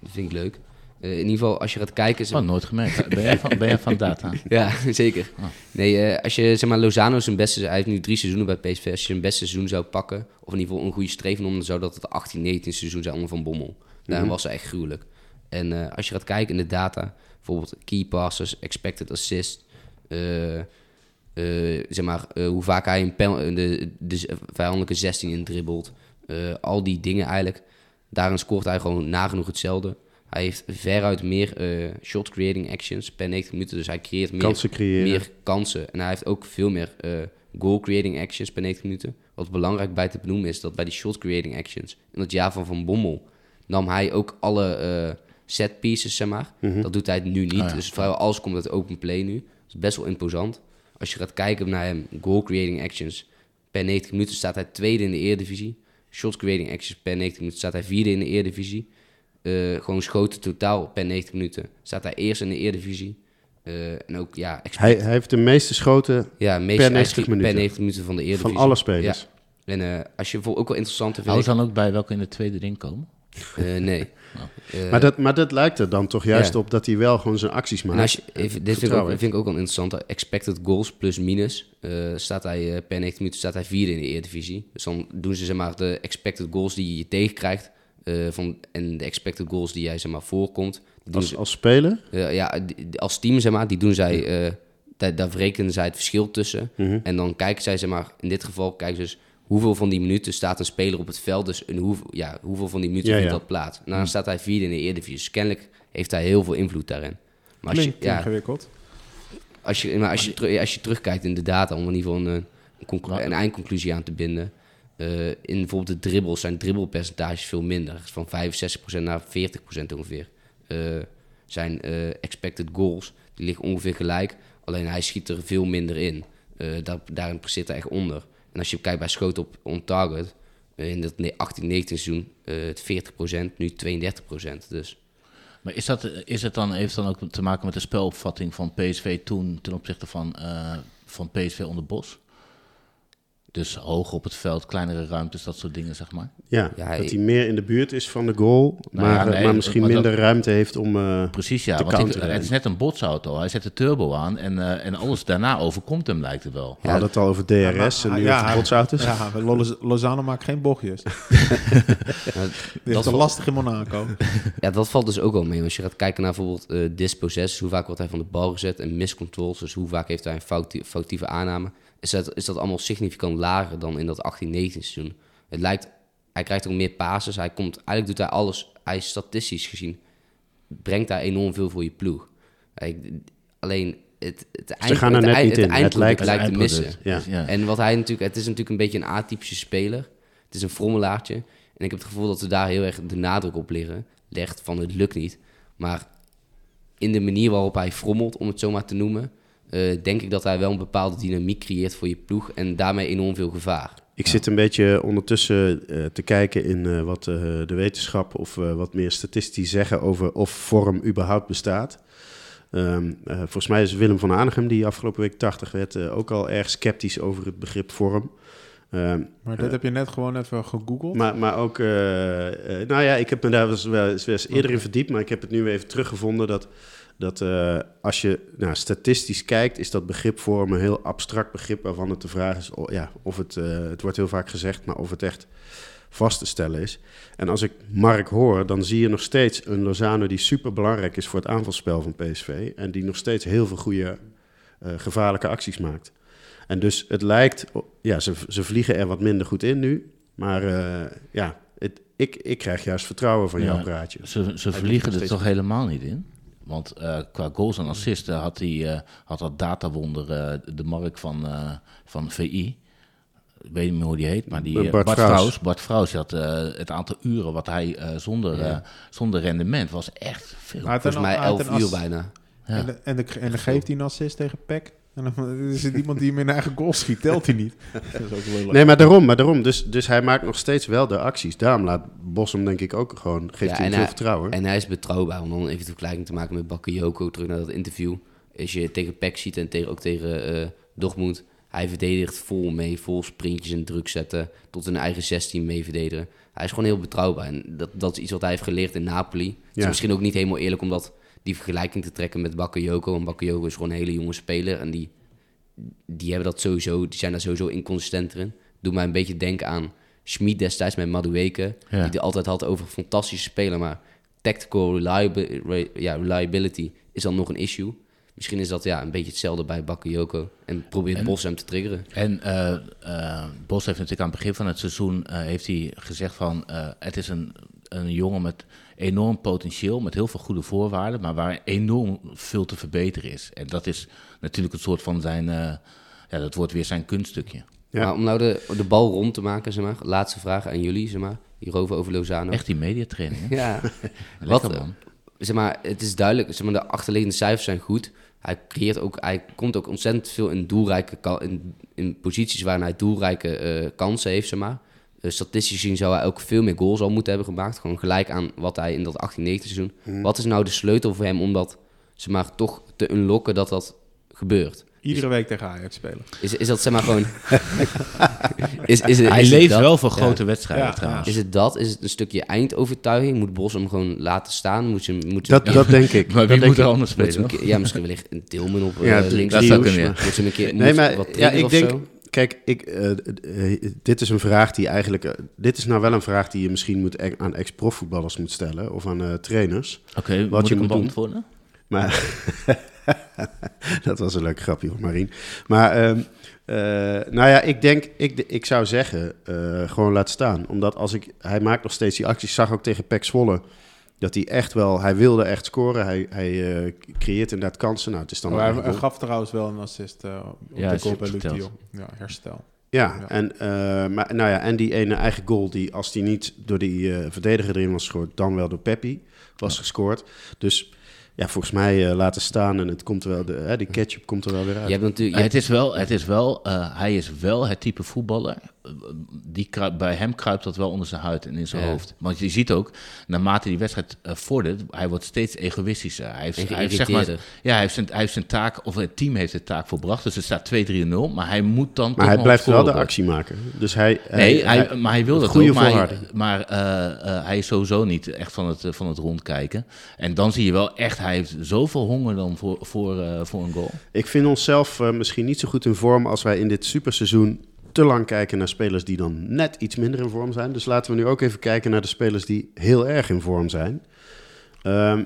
Dat vind ik leuk. In ieder geval, als je gaat kijken... is- Oh, nooit gemerkt. Ben jij van, ben jij van data? Ja, zeker. Ah. Nee, als je zeg maar Lozano zijn beste, hij heeft nu drie seizoenen bij PSV. Als je zijn beste seizoen zou pakken, of in ieder geval een goede streven om, dan zou dat het 18, 19 seizoen zijn onder Van Bommel. Daarom Mhm. was hij echt gruwelijk. En als je gaat kijken in de data, bijvoorbeeld key passes, expected assist, eh, eh, zeg maar eh, hoe vaak hij een pen, de, de vijandelijke 16 in dribbelt, eh, al die dingen eigenlijk. Daarin scoort hij gewoon nagenoeg hetzelfde. Hij heeft veruit meer eh, shot creating actions per 90 minuten, dus hij creëert meer Kansen meer kansen. En hij heeft ook veel meer eh, goal creating actions per 90 minuten. Wat belangrijk bij te benoemen is dat bij die shot creating actions, in het jaar van Van Bommel, nam hij ook alle eh, set pieces, zeg maar. Mhm. Dat doet hij nu niet. Ah, ja. Dus vrijwel alles komt uit open play nu. Dat is best wel imposant. Als je gaat kijken naar hem, goal creating actions per 90 minuten staat hij tweede in de Eredivisie. Shot creating actions per 90 minuten staat hij vierde in de Eredivisie. Eh gewoon schoten totaal per 90 minuten staat hij eerst in de Eredivisie. Eh en ook, ja, Hij, hij heeft de meeste schoten ja, meest, per hij 90 schiet minuten. Per 90 minuten van de Eredivisie. van alle spelers. En eh, als je voor ook wel interessant vind Hou ik, ze dan ook bij welke in de tweede ring komen? Eh, nee. Eh, Maar, dat, maar dat lijkt er dan toch juist Ja. op dat hij wel gewoon zijn acties maakt. en als je, even, dit vind ik, ook, vind ik ook wel interessant. Expected goals plus minus. eh, staat hij eh, per 90 minuten staat hij vierde in de Eredivisie. Dus dan doen ze zeg maar de expected goals die je tegenkrijgt. eh, van, en de expected goals die jij zeg maar voorkomt. als, ze- als speler. ja, als team zeg maar, die doen zij, eh, daar, daar verrekenen zij het verschil tussen. Mhm. En dan kijken zij, zeg maar, in dit geval kijken ze dus hoeveel van die minuten staat een speler op het veld. Dus in hoeveel, ja, hoeveel van die minuten Ja, vindt ja. dat plaats. Nou, dan staat hij vierde in de Eredivisie. Dus kennelijk heeft hij heel veel invloed daarin. Maar als je, ja, ingewikkeld. als je, maar als je, als je terugkijkt in de data, om in ieder geval een, een, conclu- een eindconclusie aan te binden. eh, in bijvoorbeeld de dribbles zijn dribbelpercentages veel minder. Van 65% naar 40% ongeveer. Eh, zijn eh, expected goals, die liggen ongeveer gelijk. Alleen hij schiet er veel minder in. Eh, daar, daarin presteert hij echt onder. En als je kijkt bij schoten op on target, eh, in dat 18-19 seizoen eh, het 40%, nu 32%. Dus Maar is, dat, is het dan, heeft dan ook te maken met de spelopvatting van PSV toen ten opzichte van, eh, van PSV onder Bos? Dus hoog op het veld, kleinere ruimtes, dat soort dingen, zeg maar. Ja, Ja, dat hij meer in de buurt is van de goal, Nou maar, ja, nee, maar misschien maar dat- minder ruimte heeft om... eh, Precies, ja. Te Want ik- het is net een botsauto. Hij zet de turbo aan en, eh, en alles daarna overkomt hem, lijkt het wel. we hadden het al over DRS en nu ja, over botsauto's. Ja, Lozano maakt geen bochtjes. is dat, te lastig in Monaco. ja, dat valt dus ook wel mee. Als je gaat kijken naar bijvoorbeeld eh dispossess, hoe vaak wordt hij van de bal gezet en miscontrols, dus hoe vaak heeft hij een fouti- foutieve aanname, is dat, is dat allemaal significant lager dan in dat 18-19 seizoen. Het lijkt, hij krijgt ook meer passes, hij komt, eigenlijk doet hij alles, hij is statistisch gezien, brengt hij enorm veel voor je ploeg. Hij- alleen het, het, eind, gaan er het, net eind- niet het in. Het eindproduct lijkt- lijkt, te missen. Ja. En wat hij natuurlijk, het is natuurlijk een beetje een atypische speler. Het is een frommelaartje. En ik heb het gevoel dat ze daar heel erg de nadruk op liggen, legt van het lukt niet. Maar in de manier waarop hij frommelt, om het zo maar te noemen, eh, denk ik dat hij wel een bepaalde dynamiek creëert voor je ploeg en daarmee enorm veel gevaar. Ik zit een beetje ondertussen eh, te kijken in eh, wat eh, de wetenschap of eh, wat meer statistici zeggen over of vorm überhaupt bestaat. Ehm, eh, volgens mij is Willem van Aanegem, die afgelopen week 80 werd, ook al erg sceptisch over het begrip vorm. Ehm, Maar dit heb je net gewoon even gegoogeld. maar, maar ook, nou ja, ik heb me daar wel eens, wel eerder in verdiept, maar ik heb het nu weer even teruggevonden dat, dat eh, als je nou, statistisch kijkt, is dat begrip vorm een heel abstract begrip waarvan het de vraag is, ja, of het, eh, het wordt heel vaak gezegd, maar of het echt vast te stellen is. En als ik Mark hoor, dan zie je nog steeds een Lozano die super belangrijk is voor het aanvalspel van PSV en die nog steeds heel veel goede eh, gevaarlijke acties maakt. En dus het lijkt, ja, ze, ze vliegen er wat minder goed in nu. Maar eh, ja, het, ik, ik krijg juist vertrouwen van Ja. jouw praatje. Ze, ze vliegen er toch helemaal niet in? Want eh, qua goals en assists eh, had, die, eh, had dat datawonder eh, de mark van, eh, van VI. Ik weet niet meer hoe die heet, maar die, Bart Bart, Vrouws. Bart Vrouws had eh, het aantal uren wat hij eh, zonder, eh, zonder rendement was echt veel. Hij had Volgens mij hij had 11 een uur bijna. Ja. En, de- en, de, en dan geeft hij een assist tegen Peck. En dan is het iemand die hem in eigen goal schiet, telt hij niet. Dat is ook wel leuk. Nee, maar daarom, maar daarom. Dus, dus hij maakt nog steeds wel de acties. Daarom laat Bos hem denk ik ook gewoon, geeft Ja, hij veel hij- vertrouwen. En hij is betrouwbaar. Om dan even de vergelijking te maken met Bakayoko, terug naar dat interview. Als je tegen Peck ziet en tegen, ook tegen eh Dortmund, hij verdedigt vol mee, vol sprintjes en druk zetten, tot in de eigen 16 mee verdedigen. Hij is gewoon heel betrouwbaar. En dat, dat is iets wat hij heeft geleerd in Napoli. Het is Ja. misschien ook niet helemaal eerlijk om dat, die vergelijking te trekken met Bakayoko. Want Bakayoko is gewoon een hele jonge speler en die, die, hebben dat sowieso, die zijn daar sowieso inconsistenter in. Doe mij een beetje denken aan Schmid destijds met Madueke. Ja. Die het altijd had over fantastische spelen, maar tactical reliabi- re- ja, reliability is dan nog een issue. Misschien is dat ja, een beetje hetzelfde bij Bakayoko. En probeert En- Bos hem te triggeren. En eh, Bos heeft natuurlijk aan het begin van het seizoen eh, heeft hij gezegd van het is een, een jongen met enorm potentieel, met heel veel goede voorwaarden, maar waar enorm veel te verbeteren is. En dat is natuurlijk een soort van zijn, eh, ja, dat wordt weer zijn kunststukje. Ja. Maar om nou de, de bal rond te maken, zeg maar. Laatste vraag aan jullie, zeg maar. Hierover over Lozano. Echt die mediatraining. hè? Ja. Lekker, Wat, man. zeg maar, het is duidelijk, zeg maar, de achterliggende cijfers zijn goed. Hij creëert ook, hij komt ook ontzettend veel in doelrijke, in, in posities waarin hij doelrijke eh, kansen heeft, zeg maar. Eh, statistisch gezien zou hij ook veel meer goals al moeten hebben gemaakt. Gewoon gelijk aan wat hij in dat 18 19 seizoen. Wat is nou de sleutel voor hem om dat, zeg maar, toch te unlocken dat dat gebeurt? Iedere week tegen Ajax spelen. Is, is dat, zeg maar, gewoon... is, is, het- Hij leeft dat? wel voor Ja. grote wedstrijden Ja, trouwens. Is het dat? Is het een stukje eindovertuiging? Moet Bos hem gewoon laten staan? Moet ze, moet ze- Dat, dat denk ik. Maar Dat wie denk moet er ik. anders ze spelen? ja, misschien wellicht een Tilman op Ja, eh, links. dat zou zo. kunnen, ja. Moet ze hem een keer Nee, maar wat ja, ik of denk, zo? Kijk, ik, eh, eh, dit is een vraag die eigenlijk, eh, dit is nou wel een vraag die je misschien moet e- aan ex-profvoetballers moet stellen of aan trainers. Oké, Wat moet je moet beantwoorden? Maar dat was een leuk grapje hoor, Marien. Maar ehm, eh, nou ja, ik denk, ik, ik zou zeggen, gewoon laat staan. Omdat als ik, hij maakt nog steeds die acties. Zag ook tegen Pek Zwolle dat hij echt wel, hij wilde echt scoren. Hij, hij eh, creëert inderdaad kansen. Nou, het is dan Oh, hij, goal. gaf trouwens wel een assist eh, op Ja, de goal bij Luc de verteld. Jong. Ja, herstel. Ja, Ja. En, eh, maar, nou ja, en die ene eigen goal, die als die niet door die eh, verdediger erin was gescoord, dan wel door Peppi was gescoord. Dus ja, volgens mij laten staan en het komt wel, de, hè, die ketchup komt er wel weer uit. Je hebt natuurlijk... Het is wel, het is wel eh, hij is wel het type voetballer. Die bij hem kruipt dat wel onder zijn huid en in zijn Ja. hoofd. Want je ziet ook, naarmate die wedstrijd eh, vordert, hij wordt steeds egoïstischer. Hij heeft, En hij heeft, zeg maar, ja, hij heeft, zijn, hij heeft zijn taak, of het team heeft de taak volbracht. Dus het staat 2-3-0, maar hij moet dan. maar hij blijft wel de actie maken. Dus hij, Nee, hij, maar hij wil dat goede ook. Maar, maar eh, eh, hij is sowieso niet echt van het, van het rondkijken. En dan zie je wel echt, hij heeft zoveel honger dan voor, voor, eh, voor een goal. Ik vind onszelf misschien niet zo goed in vorm als wij in dit superseizoen te lang kijken naar spelers die dan net iets minder in vorm zijn. Dus laten we nu ook even kijken naar de spelers die heel erg in vorm zijn. Ehm,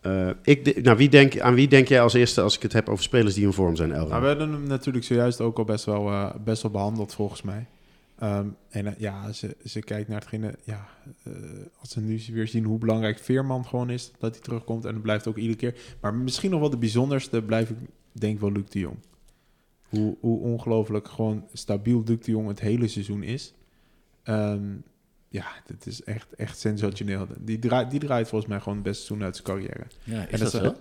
eh, ik, nou, wie denk, aan wie denk jij als eerste als ik het heb over spelers die in vorm zijn, Elra? Maar we hebben hem natuurlijk zojuist ook al best wel, eh, best wel behandeld, volgens mij. Ehm, en eh, ja, als je kijkt naar hetgene, ja, als we nu weer zien hoe belangrijk Veerman gewoon is, dat hij terugkomt. En dat blijft ook iedere keer. Maar misschien nog wel de bijzonderste blijf ik, denk wel Luc de Jong. Hoe, hoe ongelooflijk gewoon stabiel Luc de Jong het hele seizoen is. Ehm, ja, dit is echt, echt sensationeel. Die draait, die draait volgens mij gewoon het beste seizoen uit zijn carrière. Ja, En is dat dat is- zo?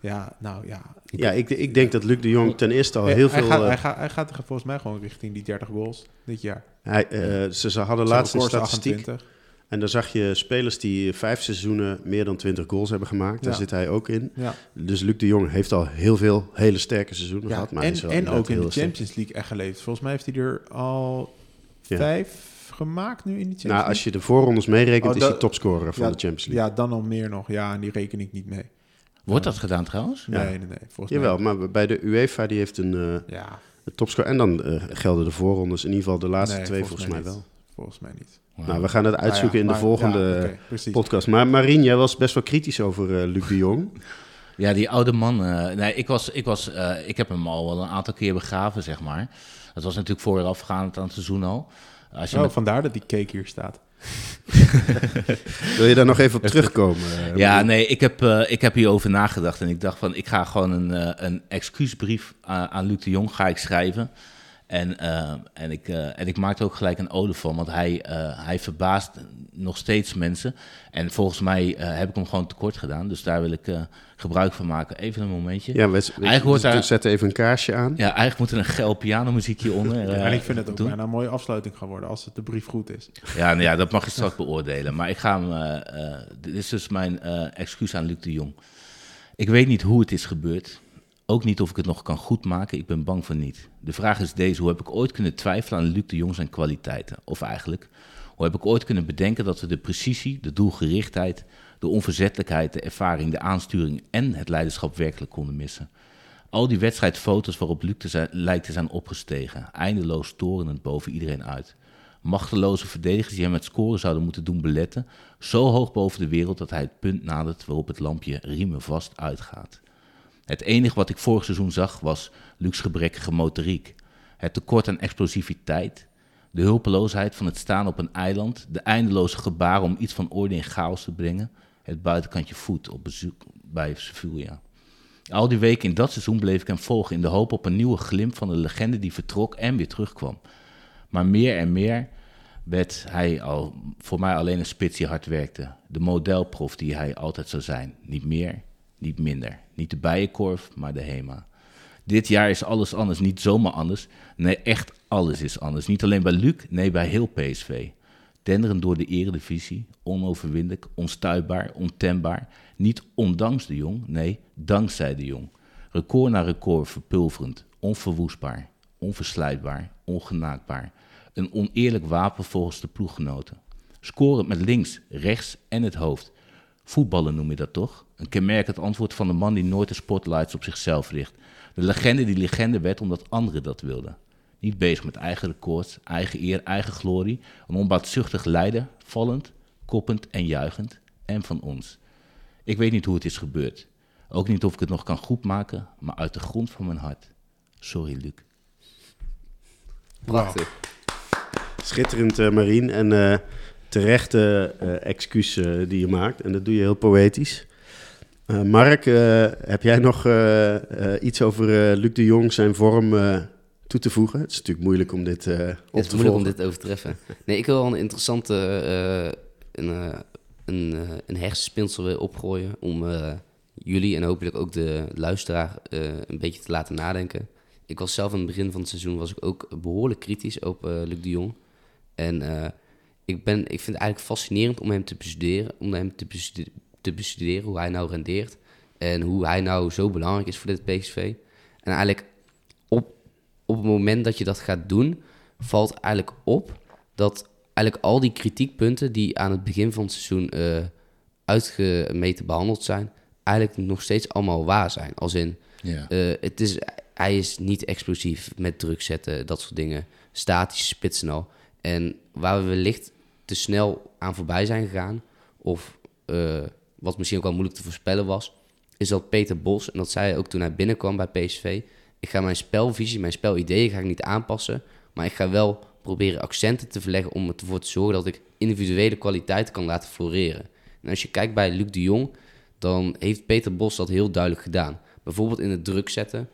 Ja, nou ja. ja, ik, ik denk dat Luc de Jong ten eerste al heel hij, veel... gaat, eh, hij, gaat, hij gaat volgens mij gewoon richting die 30 goals dit jaar. hij, eh, ze, ze hadden laatst een statistiek 28. En daar zag je spelers die vijf seizoenen meer dan 20 goals hebben gemaakt. Daar Ja. zit hij ook in. Ja. Dus Luc de Jong heeft al heel veel hele sterke seizoenen Ja, gehad. Maar en is wel en inderdaad ook in de sterk. Champions League echt geleefd. Volgens mij heeft hij er al Ja. vijf gemaakt nu in die Champions Nou, League. als je de voorrondes meerekent, Oh, is hij topscorer van ja, de Champions League. Ja, dan al meer nog. Ja, en die reken ik niet mee. Wordt dat gedaan trouwens? Ja. Nee, nee, nee. Volgens Jawel, mij. maar bij de UEFA die heeft een, eh, Ja, een topscore. En dan eh, gelden de voorrondes, in ieder geval de laatste nee, twee volgens mij niet. wel. Volgens mij niet. Nou, we gaan het uitzoeken Nou ja, in de volgende ja, podcast. Maar Marien, jij was best wel kritisch over eh, Luc de Jong. Ja, die oude man. eh, nee, ik, was, ik, was, eh, ik heb hem al wel een aantal keer begraven, zeg maar. Dat was natuurlijk voorafgaand aan het seizoen al. Als je Oh, met- vandaar dat die cake hier staat. Wil je daar nog even op terugkomen? ja, nee, ik heb, eh, ik heb hierover nagedacht. En ik dacht van, ik ga gewoon een, eh, een excuusbrief aan, aan Luc de Jong ga ik schrijven. En, eh, en, ik, eh, en ik maakte ook gelijk een ode van, want hij, eh, hij verbaast nog steeds mensen. En volgens mij eh, heb ik hem gewoon tekort gedaan. Dus daar wil ik eh, gebruik van maken. Even een momentje. Ja, Ja, we, we, hoort we daar- zetten even een kaarsje aan. eigenlijk moet er een geil pianomuziekje onder. Ja, en ik vind het ook bijna een mooie afsluiting gaan worden als het de brief goed is. Ja, nou ja, dat mag je straks beoordelen. Maar ik ga hem. dit is dus mijn excuus aan Luc de Jong. Ik weet niet hoe het is gebeurd. Ook niet of ik het nog kan goedmaken. Ik ben bang voor niet. De vraag is deze: hoe heb ik ooit kunnen twijfelen aan Luc de Jong zijn kwaliteiten? Of eigenlijk, hoe heb ik ooit kunnen bedenken dat we de precisie, de doelgerichtheid, de onverzettelijkheid, de ervaring, de aansturing en het leiderschap werkelijk konden missen? Al die wedstrijdfoto's waarop Luc te zijn, lijkt te zijn opgestegen, eindeloos torenend boven iedereen uit. Machteloze verdedigers die hem met scoren zouden moeten doen beletten, zo hoog boven de wereld dat hij het punt nadert waarop het lampje riemen vast uitgaat. Het enige wat ik vorig seizoen zag was Luc's gebrekkige motoriek, het tekort aan explosiviteit, de hulpeloosheid van het staan op een eiland, de eindeloze gebaren om iets van orde in chaos te brengen, het buitenkantje voet op bezoek bij Sevilla. Al die weken in dat seizoen bleef ik hem volgen in de hoop op een nieuwe glimp van de legende die vertrok en weer terugkwam. Maar meer en meer werd hij al voor mij alleen een spits die hard werkte. De modelprof die hij altijd zou zijn. Niet meer, niet minder. Niet de bijenkorf, maar de HEMA. Dit jaar is alles anders, niet zomaar anders. Nee, echt alles is anders. Niet alleen bij Luc, nee, bij heel PSV. Denderend door de eredivisie, onoverwinnelijk, onstuitbaar, ontembaar. Niet ondanks de jong, nee, dankzij de jong. Record na record verpulverend, onverwoestbaar, onverslijtbaar, ongenaakbaar. Een oneerlijk wapen volgens de ploeggenoten. Scorend met links, rechts en het hoofd. Voetballen noem je dat toch? Een kenmerkend antwoord van de man die nooit de spotlights op zichzelf richt. De legende die legende werd omdat anderen dat wilden. Niet bezig met eigen records, eigen eer, eigen glorie. Een onbaatzuchtig leider, vallend, koppend en juichend. En van ons. Ik weet niet hoe het is gebeurd. Ook niet of ik het nog kan goedmaken, maar uit de grond van mijn hart. Sorry, Luc. Prachtig. Schitterend, eh Marien. En eh, terechte eh, excuus eh, die je maakt. En dat doe je heel poëtisch. Eh, Mark, heb jij nog iets over Luc de Jong, zijn vorm toe te voegen? Het is natuurlijk moeilijk om dit eh, op Het is moeilijk om dit over te treffen. Nee, ik wil wel een interessante een, een, een hersenspinsel weer opgooien om jullie en hopelijk ook de luisteraar een beetje te laten nadenken. Ik was zelf aan het begin van het seizoen was ik ook behoorlijk kritisch op Luc de Jong. En ik, ben, ik vind het eigenlijk fascinerend om hem te bestuderen, om hem te, bestu- te bestuderen hoe hij nou rendeert. En hoe hij nou zo belangrijk is voor dit PSV. En eigenlijk op, op het moment dat je dat gaat doen, valt eigenlijk op dat eigenlijk al die kritiekpunten die aan het begin van het seizoen eh, uitgemeten behandeld zijn, eigenlijk nog steeds allemaal waar zijn. Als in, Ja. eh, het is, hij is niet explosief met druk zetten, dat soort dingen. Statische spitsen al. En waar we wellicht te snel aan voorbij zijn gegaan, of eh, wat misschien ook wel moeilijk te voorspellen was, is dat Peter Bos, en dat zei hij ook toen hij binnenkwam bij PSV, ik ga mijn spelvisie, mijn spelideeën ga ik niet aanpassen, maar ik ga wel proberen accenten te verleggen om ervoor te zorgen dat ik individuele kwaliteiten kan laten floreren. En als je kijkt bij Luc de Jong, dan heeft Peter Bos dat heel duidelijk gedaan. Bijvoorbeeld in het druk zetten.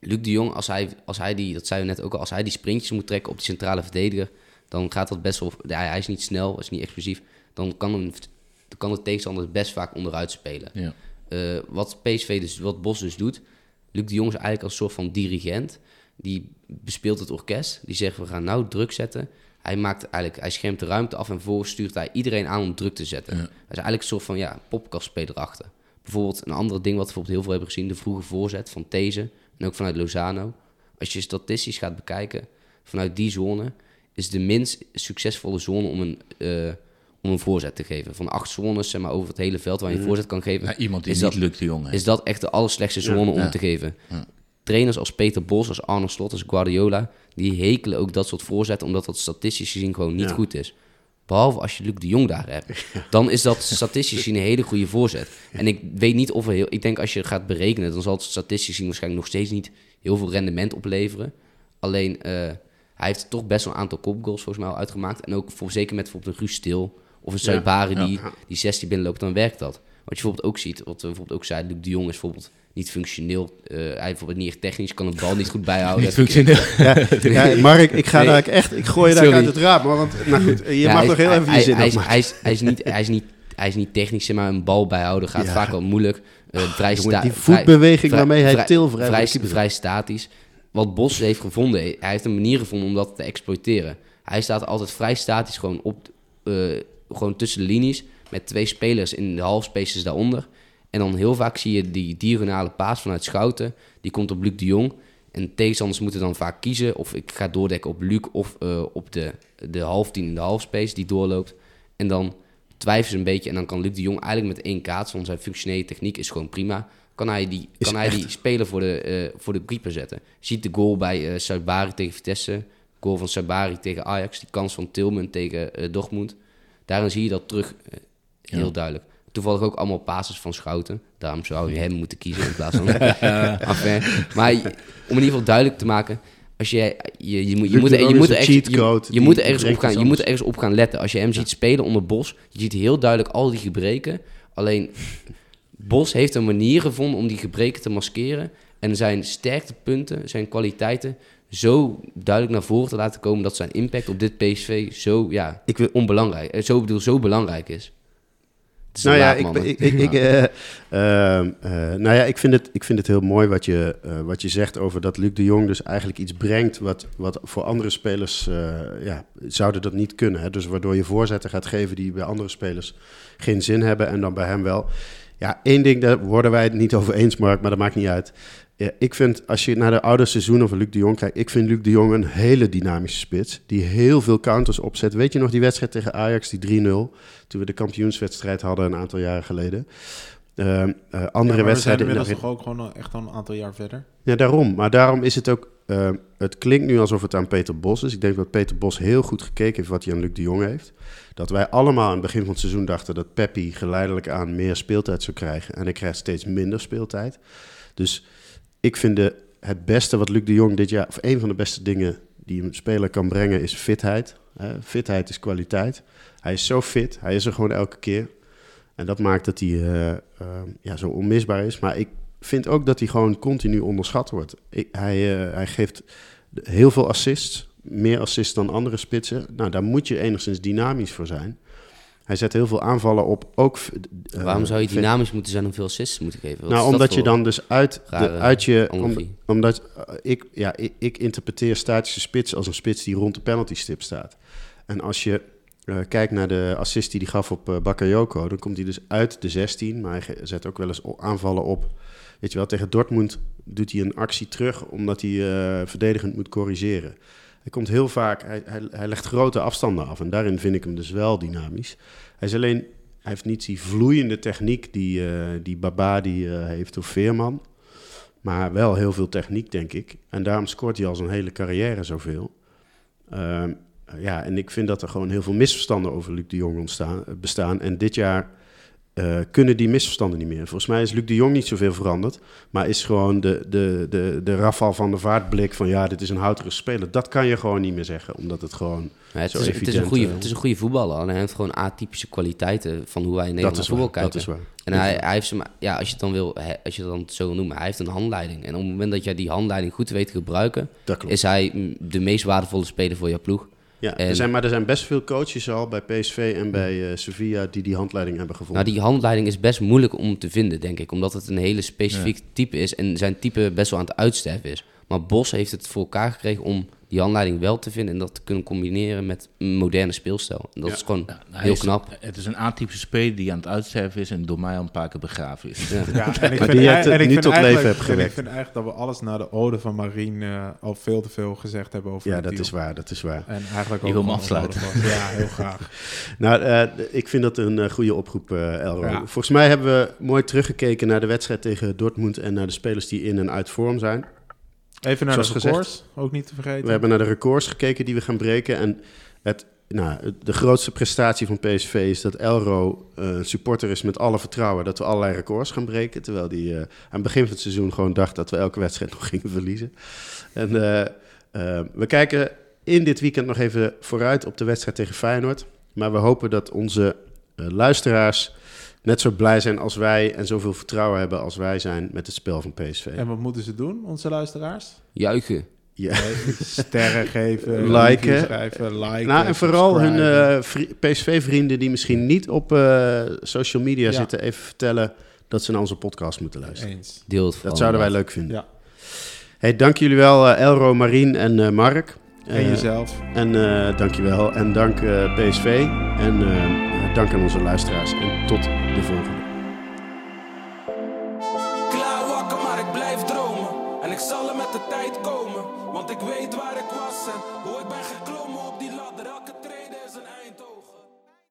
Luc de Jong, als hij, als hij die, dat zei we net ook al, als hij die sprintjes moet trekken op die centrale verdediger, dan gaat dat best wel. Hij, hij is niet snel, hij is niet explosief. Dan kan, dan kan de tegenstander best vaak onderuit spelen. Ja. Eh, wat PSV dus, wat Bos dus doet, Luc de Jong is eigenlijk als soort van dirigent. Die bespeelt het orkest. Die zegt, we gaan nou druk zetten. Hij, maakt eigenlijk, hij schermt de ruimte af en vervolgens stuurt hij iedereen aan om druk te zetten. Ja. Hij is eigenlijk een soort van ja, popkastspeler achter. Bijvoorbeeld een ander ding wat we bijvoorbeeld heel veel hebben gezien, de vroege voorzet van These en ook vanuit Lozano. Als je statistisch gaat bekijken, vanuit die zone is de minst succesvolle zone om een, eh, om een voorzet te geven. Van acht zones zeg maar, over het hele veld waar je een voorzet kan geven, Ja, iemand die is niet dat- lukt, de jongen. is dat echt de allerslechtste zone om Ja. te geven. Ja. Trainers als Peter Bos, als Arne Slot, als Guardiola, die hekelen ook dat soort voorzetten, omdat dat statistisch gezien gewoon niet Ja. goed is. Behalve als je Luc de Jong daar hebt. Dan is dat statistisch gezien een hele goede voorzet. En ik weet niet of er heel... Ik denk als je gaat berekenen, dan zal het statistisch gezien waarschijnlijk nog steeds niet heel veel rendement opleveren. Alleen, eh, hij heeft toch best wel een aantal kopgoals volgens mij al uitgemaakt. En ook voor, zeker met bijvoorbeeld een Guus Stil of een Suibari Ja. die, die 16 binnenloopt, dan werkt dat. Wat je bijvoorbeeld ook ziet, wat we bijvoorbeeld ook zei, Luc de Jong is bijvoorbeeld niet functioneel. eh, hij is bijvoorbeeld niet echt technisch, kan de bal niet goed bijhouden. Niet functioneel. Ja, ja, Mark, ik ga Nee. daar echt, ik gooi je daar uit het raam. Want, nou goed, je Ja, mag hij- nog heel hij- even je hij- zin hij, hij, is, hij, is niet, hij, is niet, hij is niet technisch, maar een bal bijhouden gaat Ja. vaak wel moeilijk. Eh, vrij Jongen, sta- die voetbeweging vrij- waarmee hij vrij- til vrij, vrij statisch. Wat Bos heeft gevonden, hij heeft een manier gevonden om dat te exploiteren. Hij staat altijd vrij statisch, gewoon, op, eh, gewoon tussen de linies, met twee spelers in de halfspaces daaronder. En dan heel vaak zie je die diagonale paas vanuit Schouten, die komt op Luc de Jong. En tegenstanders moeten dan vaak kiezen of ik ga doordekken op Luc of eh, op de, de halftien in de halfspace die doorloopt. En dan twijfelen ze een beetje en dan kan Luc de Jong eigenlijk met één kaats, want zijn functionele techniek is gewoon prima, kan hij die, kan hij die speler voor de, eh, voor de keeper zetten. Je ziet de goal bij eh Sabari tegen Vitesse, goal van Sabari tegen Ajax, die kans van Tilman tegen eh, Dortmund. Daarin zie je dat terug heel Ja. duidelijk. Toevallig ook allemaal passes van Schouten. Daarom zou je hem moeten kiezen in plaats van Affair. Maar je- om in ieder geval duidelijk te maken, als je, je, je, moet, je, moet, er- je, moet er ergens, je, moet er ergens op gaan, je moet er ergens op gaan letten. Als je hem ziet spelen onder Bos, je ziet heel duidelijk al die gebreken. Alleen Bos heeft een manier gevonden om die gebreken te maskeren. En zijn sterktepunten, zijn kwaliteiten zo duidelijk naar voren te laten komen dat zijn impact op dit PSV zo ja, Ik wil, onbelangrijk, eh, zo, bedoel, zo belangrijk is. Nou ja, ik, ik, ik, ik, eh, ehm, eh, nou ja, ik vind het, ik vind het heel mooi wat je, wat je zegt over dat Luc de Jong dus eigenlijk iets brengt wat, wat voor andere spelers, ja, zouden dat niet kunnen. Hè? Dus waardoor je voorzetten gaat geven die bij andere spelers geen zin hebben en dan bij hem wel. Ja, één ding, daar worden wij het niet over eens, Mark, maar dat maakt niet uit. Ja, ik vind, als je naar de oude seizoenen van Luc de Jong kijkt, ik vind Luc de Jong een hele dynamische spits. Die heel veel counters opzet. Weet je nog die wedstrijd tegen Ajax, die 3-0? Toen we de kampioenswedstrijd hadden een aantal jaren geleden. Ehm, eh, andere Ja, maar we zijn wedstrijden. toch ook gewoon echt al een aantal jaar verder. ja, daarom. Maar daarom is het ook. eh, het klinkt nu alsof het aan Peter Bos is. Ik denk dat Peter Bos heel goed gekeken heeft wat hij aan Luc de Jong heeft. Dat wij allemaal aan het begin van het seizoen dachten dat Peppi geleidelijk aan meer speeltijd zou krijgen. En hij krijgt steeds minder speeltijd. Dus ik vind de, het beste wat Luc de Jong dit jaar, of een van de beste dingen die een speler kan brengen, is fitheid. Fitheid is kwaliteit. Hij is zo fit, hij is er gewoon elke keer. En dat maakt dat hij eh, eh, ja, zo onmisbaar is. Maar ik vind ook dat hij gewoon continu onderschat wordt. Ik, hij, eh, hij geeft heel veel assists, meer assists dan andere spitsen. Nou, daar moet je enigszins dynamisch voor zijn. Hij zet heel veel aanvallen op. Ook, Waarom zou je vind- dynamisch moeten zijn om veel assists te moeten geven? Wat nou, dat omdat je dan dus uit, de, uit je... om- omdat ik, ja, ik, ik interpreteer statische spits als een spits die rond de penalty stip staat. En als je eh, kijkt naar de assist die hij gaf op eh Bakayoko... dan komt hij dus uit de 16, maar hij zet ook wel eens aanvallen op. Weet je wel, tegen Dortmund doet hij een actie terug... omdat hij eh, verdedigend moet corrigeren. Hij komt heel vaak, hij, hij, legt grote afstanden af... en daarin vind ik hem dus wel dynamisch. Hij is alleen... Hij heeft niet die vloeiende techniek die, eh, die Baba die, eh, heeft of Veerman. Maar wel heel veel techniek, denk ik. En daarom scoort hij al zijn hele carrière zoveel. Ehm, ja, en ik vind dat er gewoon heel veel misverstanden over Luc de Jong ontstaan, eh, bestaan. En dit jaar eh, kunnen die misverstanden niet meer. Volgens mij is Luc de Jong niet zoveel veranderd. Maar is gewoon de, de, de, de Rafal van de Vaartblik van... ja, dit is een houtere speler. Dat kan je gewoon niet meer zeggen. Omdat het gewoon... Ja, het, zo is, het, is een goede, eh, het is een goede voetballer. En hij heeft gewoon atypische kwaliteiten van hoe wij in Nederland voetbal waar. kijken. Dat is waar. En hij, hij heeft ze maar, ja, als je het dan wil, als je het dan zo wil noemen, hij heeft een handleiding. En op het moment dat jij die handleiding goed weet te gebruiken, is hij mm, de meest waardevolle speler voor jouw ploeg. Ja, En- er zijn, maar er zijn best veel coaches al bij PSV en bij eh, Sevilla die die handleiding hebben gevonden. Nou, die handleiding is best moeilijk om te vinden, denk ik. Omdat het een hele specifiek type is en zijn type best wel aan het uitsterven is. Maar Bos heeft het voor elkaar gekregen om die handleiding wel te vinden en dat te kunnen combineren met een moderne speelstijl. En dat Ja. is gewoon heel is- knap. Het is een atypische speler die aan het uitsterven is en door mij al een paar keer begraven is. Ja. Ja, en ik Maar vind, die en ik niet vind tot leven eigenlijk- hebt en Ik gewekt. vind eigenlijk dat we alles naar de ode van Marien eh, al veel te veel gezegd hebben over ja, dat deal. is waar, dat is waar. En eigenlijk ook wil hem afsluiten. was. Ja, heel graag. Nou, eh, ik vind dat een eh, goede oproep, eh Elro. Ja. Volgens mij hebben we mooi teruggekeken naar de wedstrijd tegen Dortmund en naar de spelers die in en uit vorm zijn. Even naar Zoals de gezegd. records, ook niet te vergeten. We hebben naar de records gekeken die we gaan breken. En het, nou, de grootste prestatie van PSV is dat Elro eh, een supporter is met alle vertrouwen dat we allerlei records gaan breken. Terwijl hij eh, aan het begin van het seizoen gewoon dacht dat we elke wedstrijd nog gingen verliezen. En eh, we kijken in dit weekend nog even vooruit op de wedstrijd tegen Feyenoord. Maar we hopen dat onze luisteraars net zo blij zijn als wij en zoveel vertrouwen hebben als wij zijn met het spel van PSV. En wat moeten ze doen, onze luisteraars? Juichen. Ja. Nee, sterren geven, Liken. schrijven, liken, Nou, en vooral hun eh, vri- PSV-vrienden die misschien niet op eh, social media Ja. zitten, even vertellen dat ze naar onze podcast moeten luisteren. Eens. Deel het vooral. Dat zouden wij leuk vinden. Ja. Hey, dank jullie wel, eh, Elro, Marien en eh, Mark. En jezelf. En eh dank je wel. En dank eh, PSV. En dank aan onze luisteraars. En tot de volgende.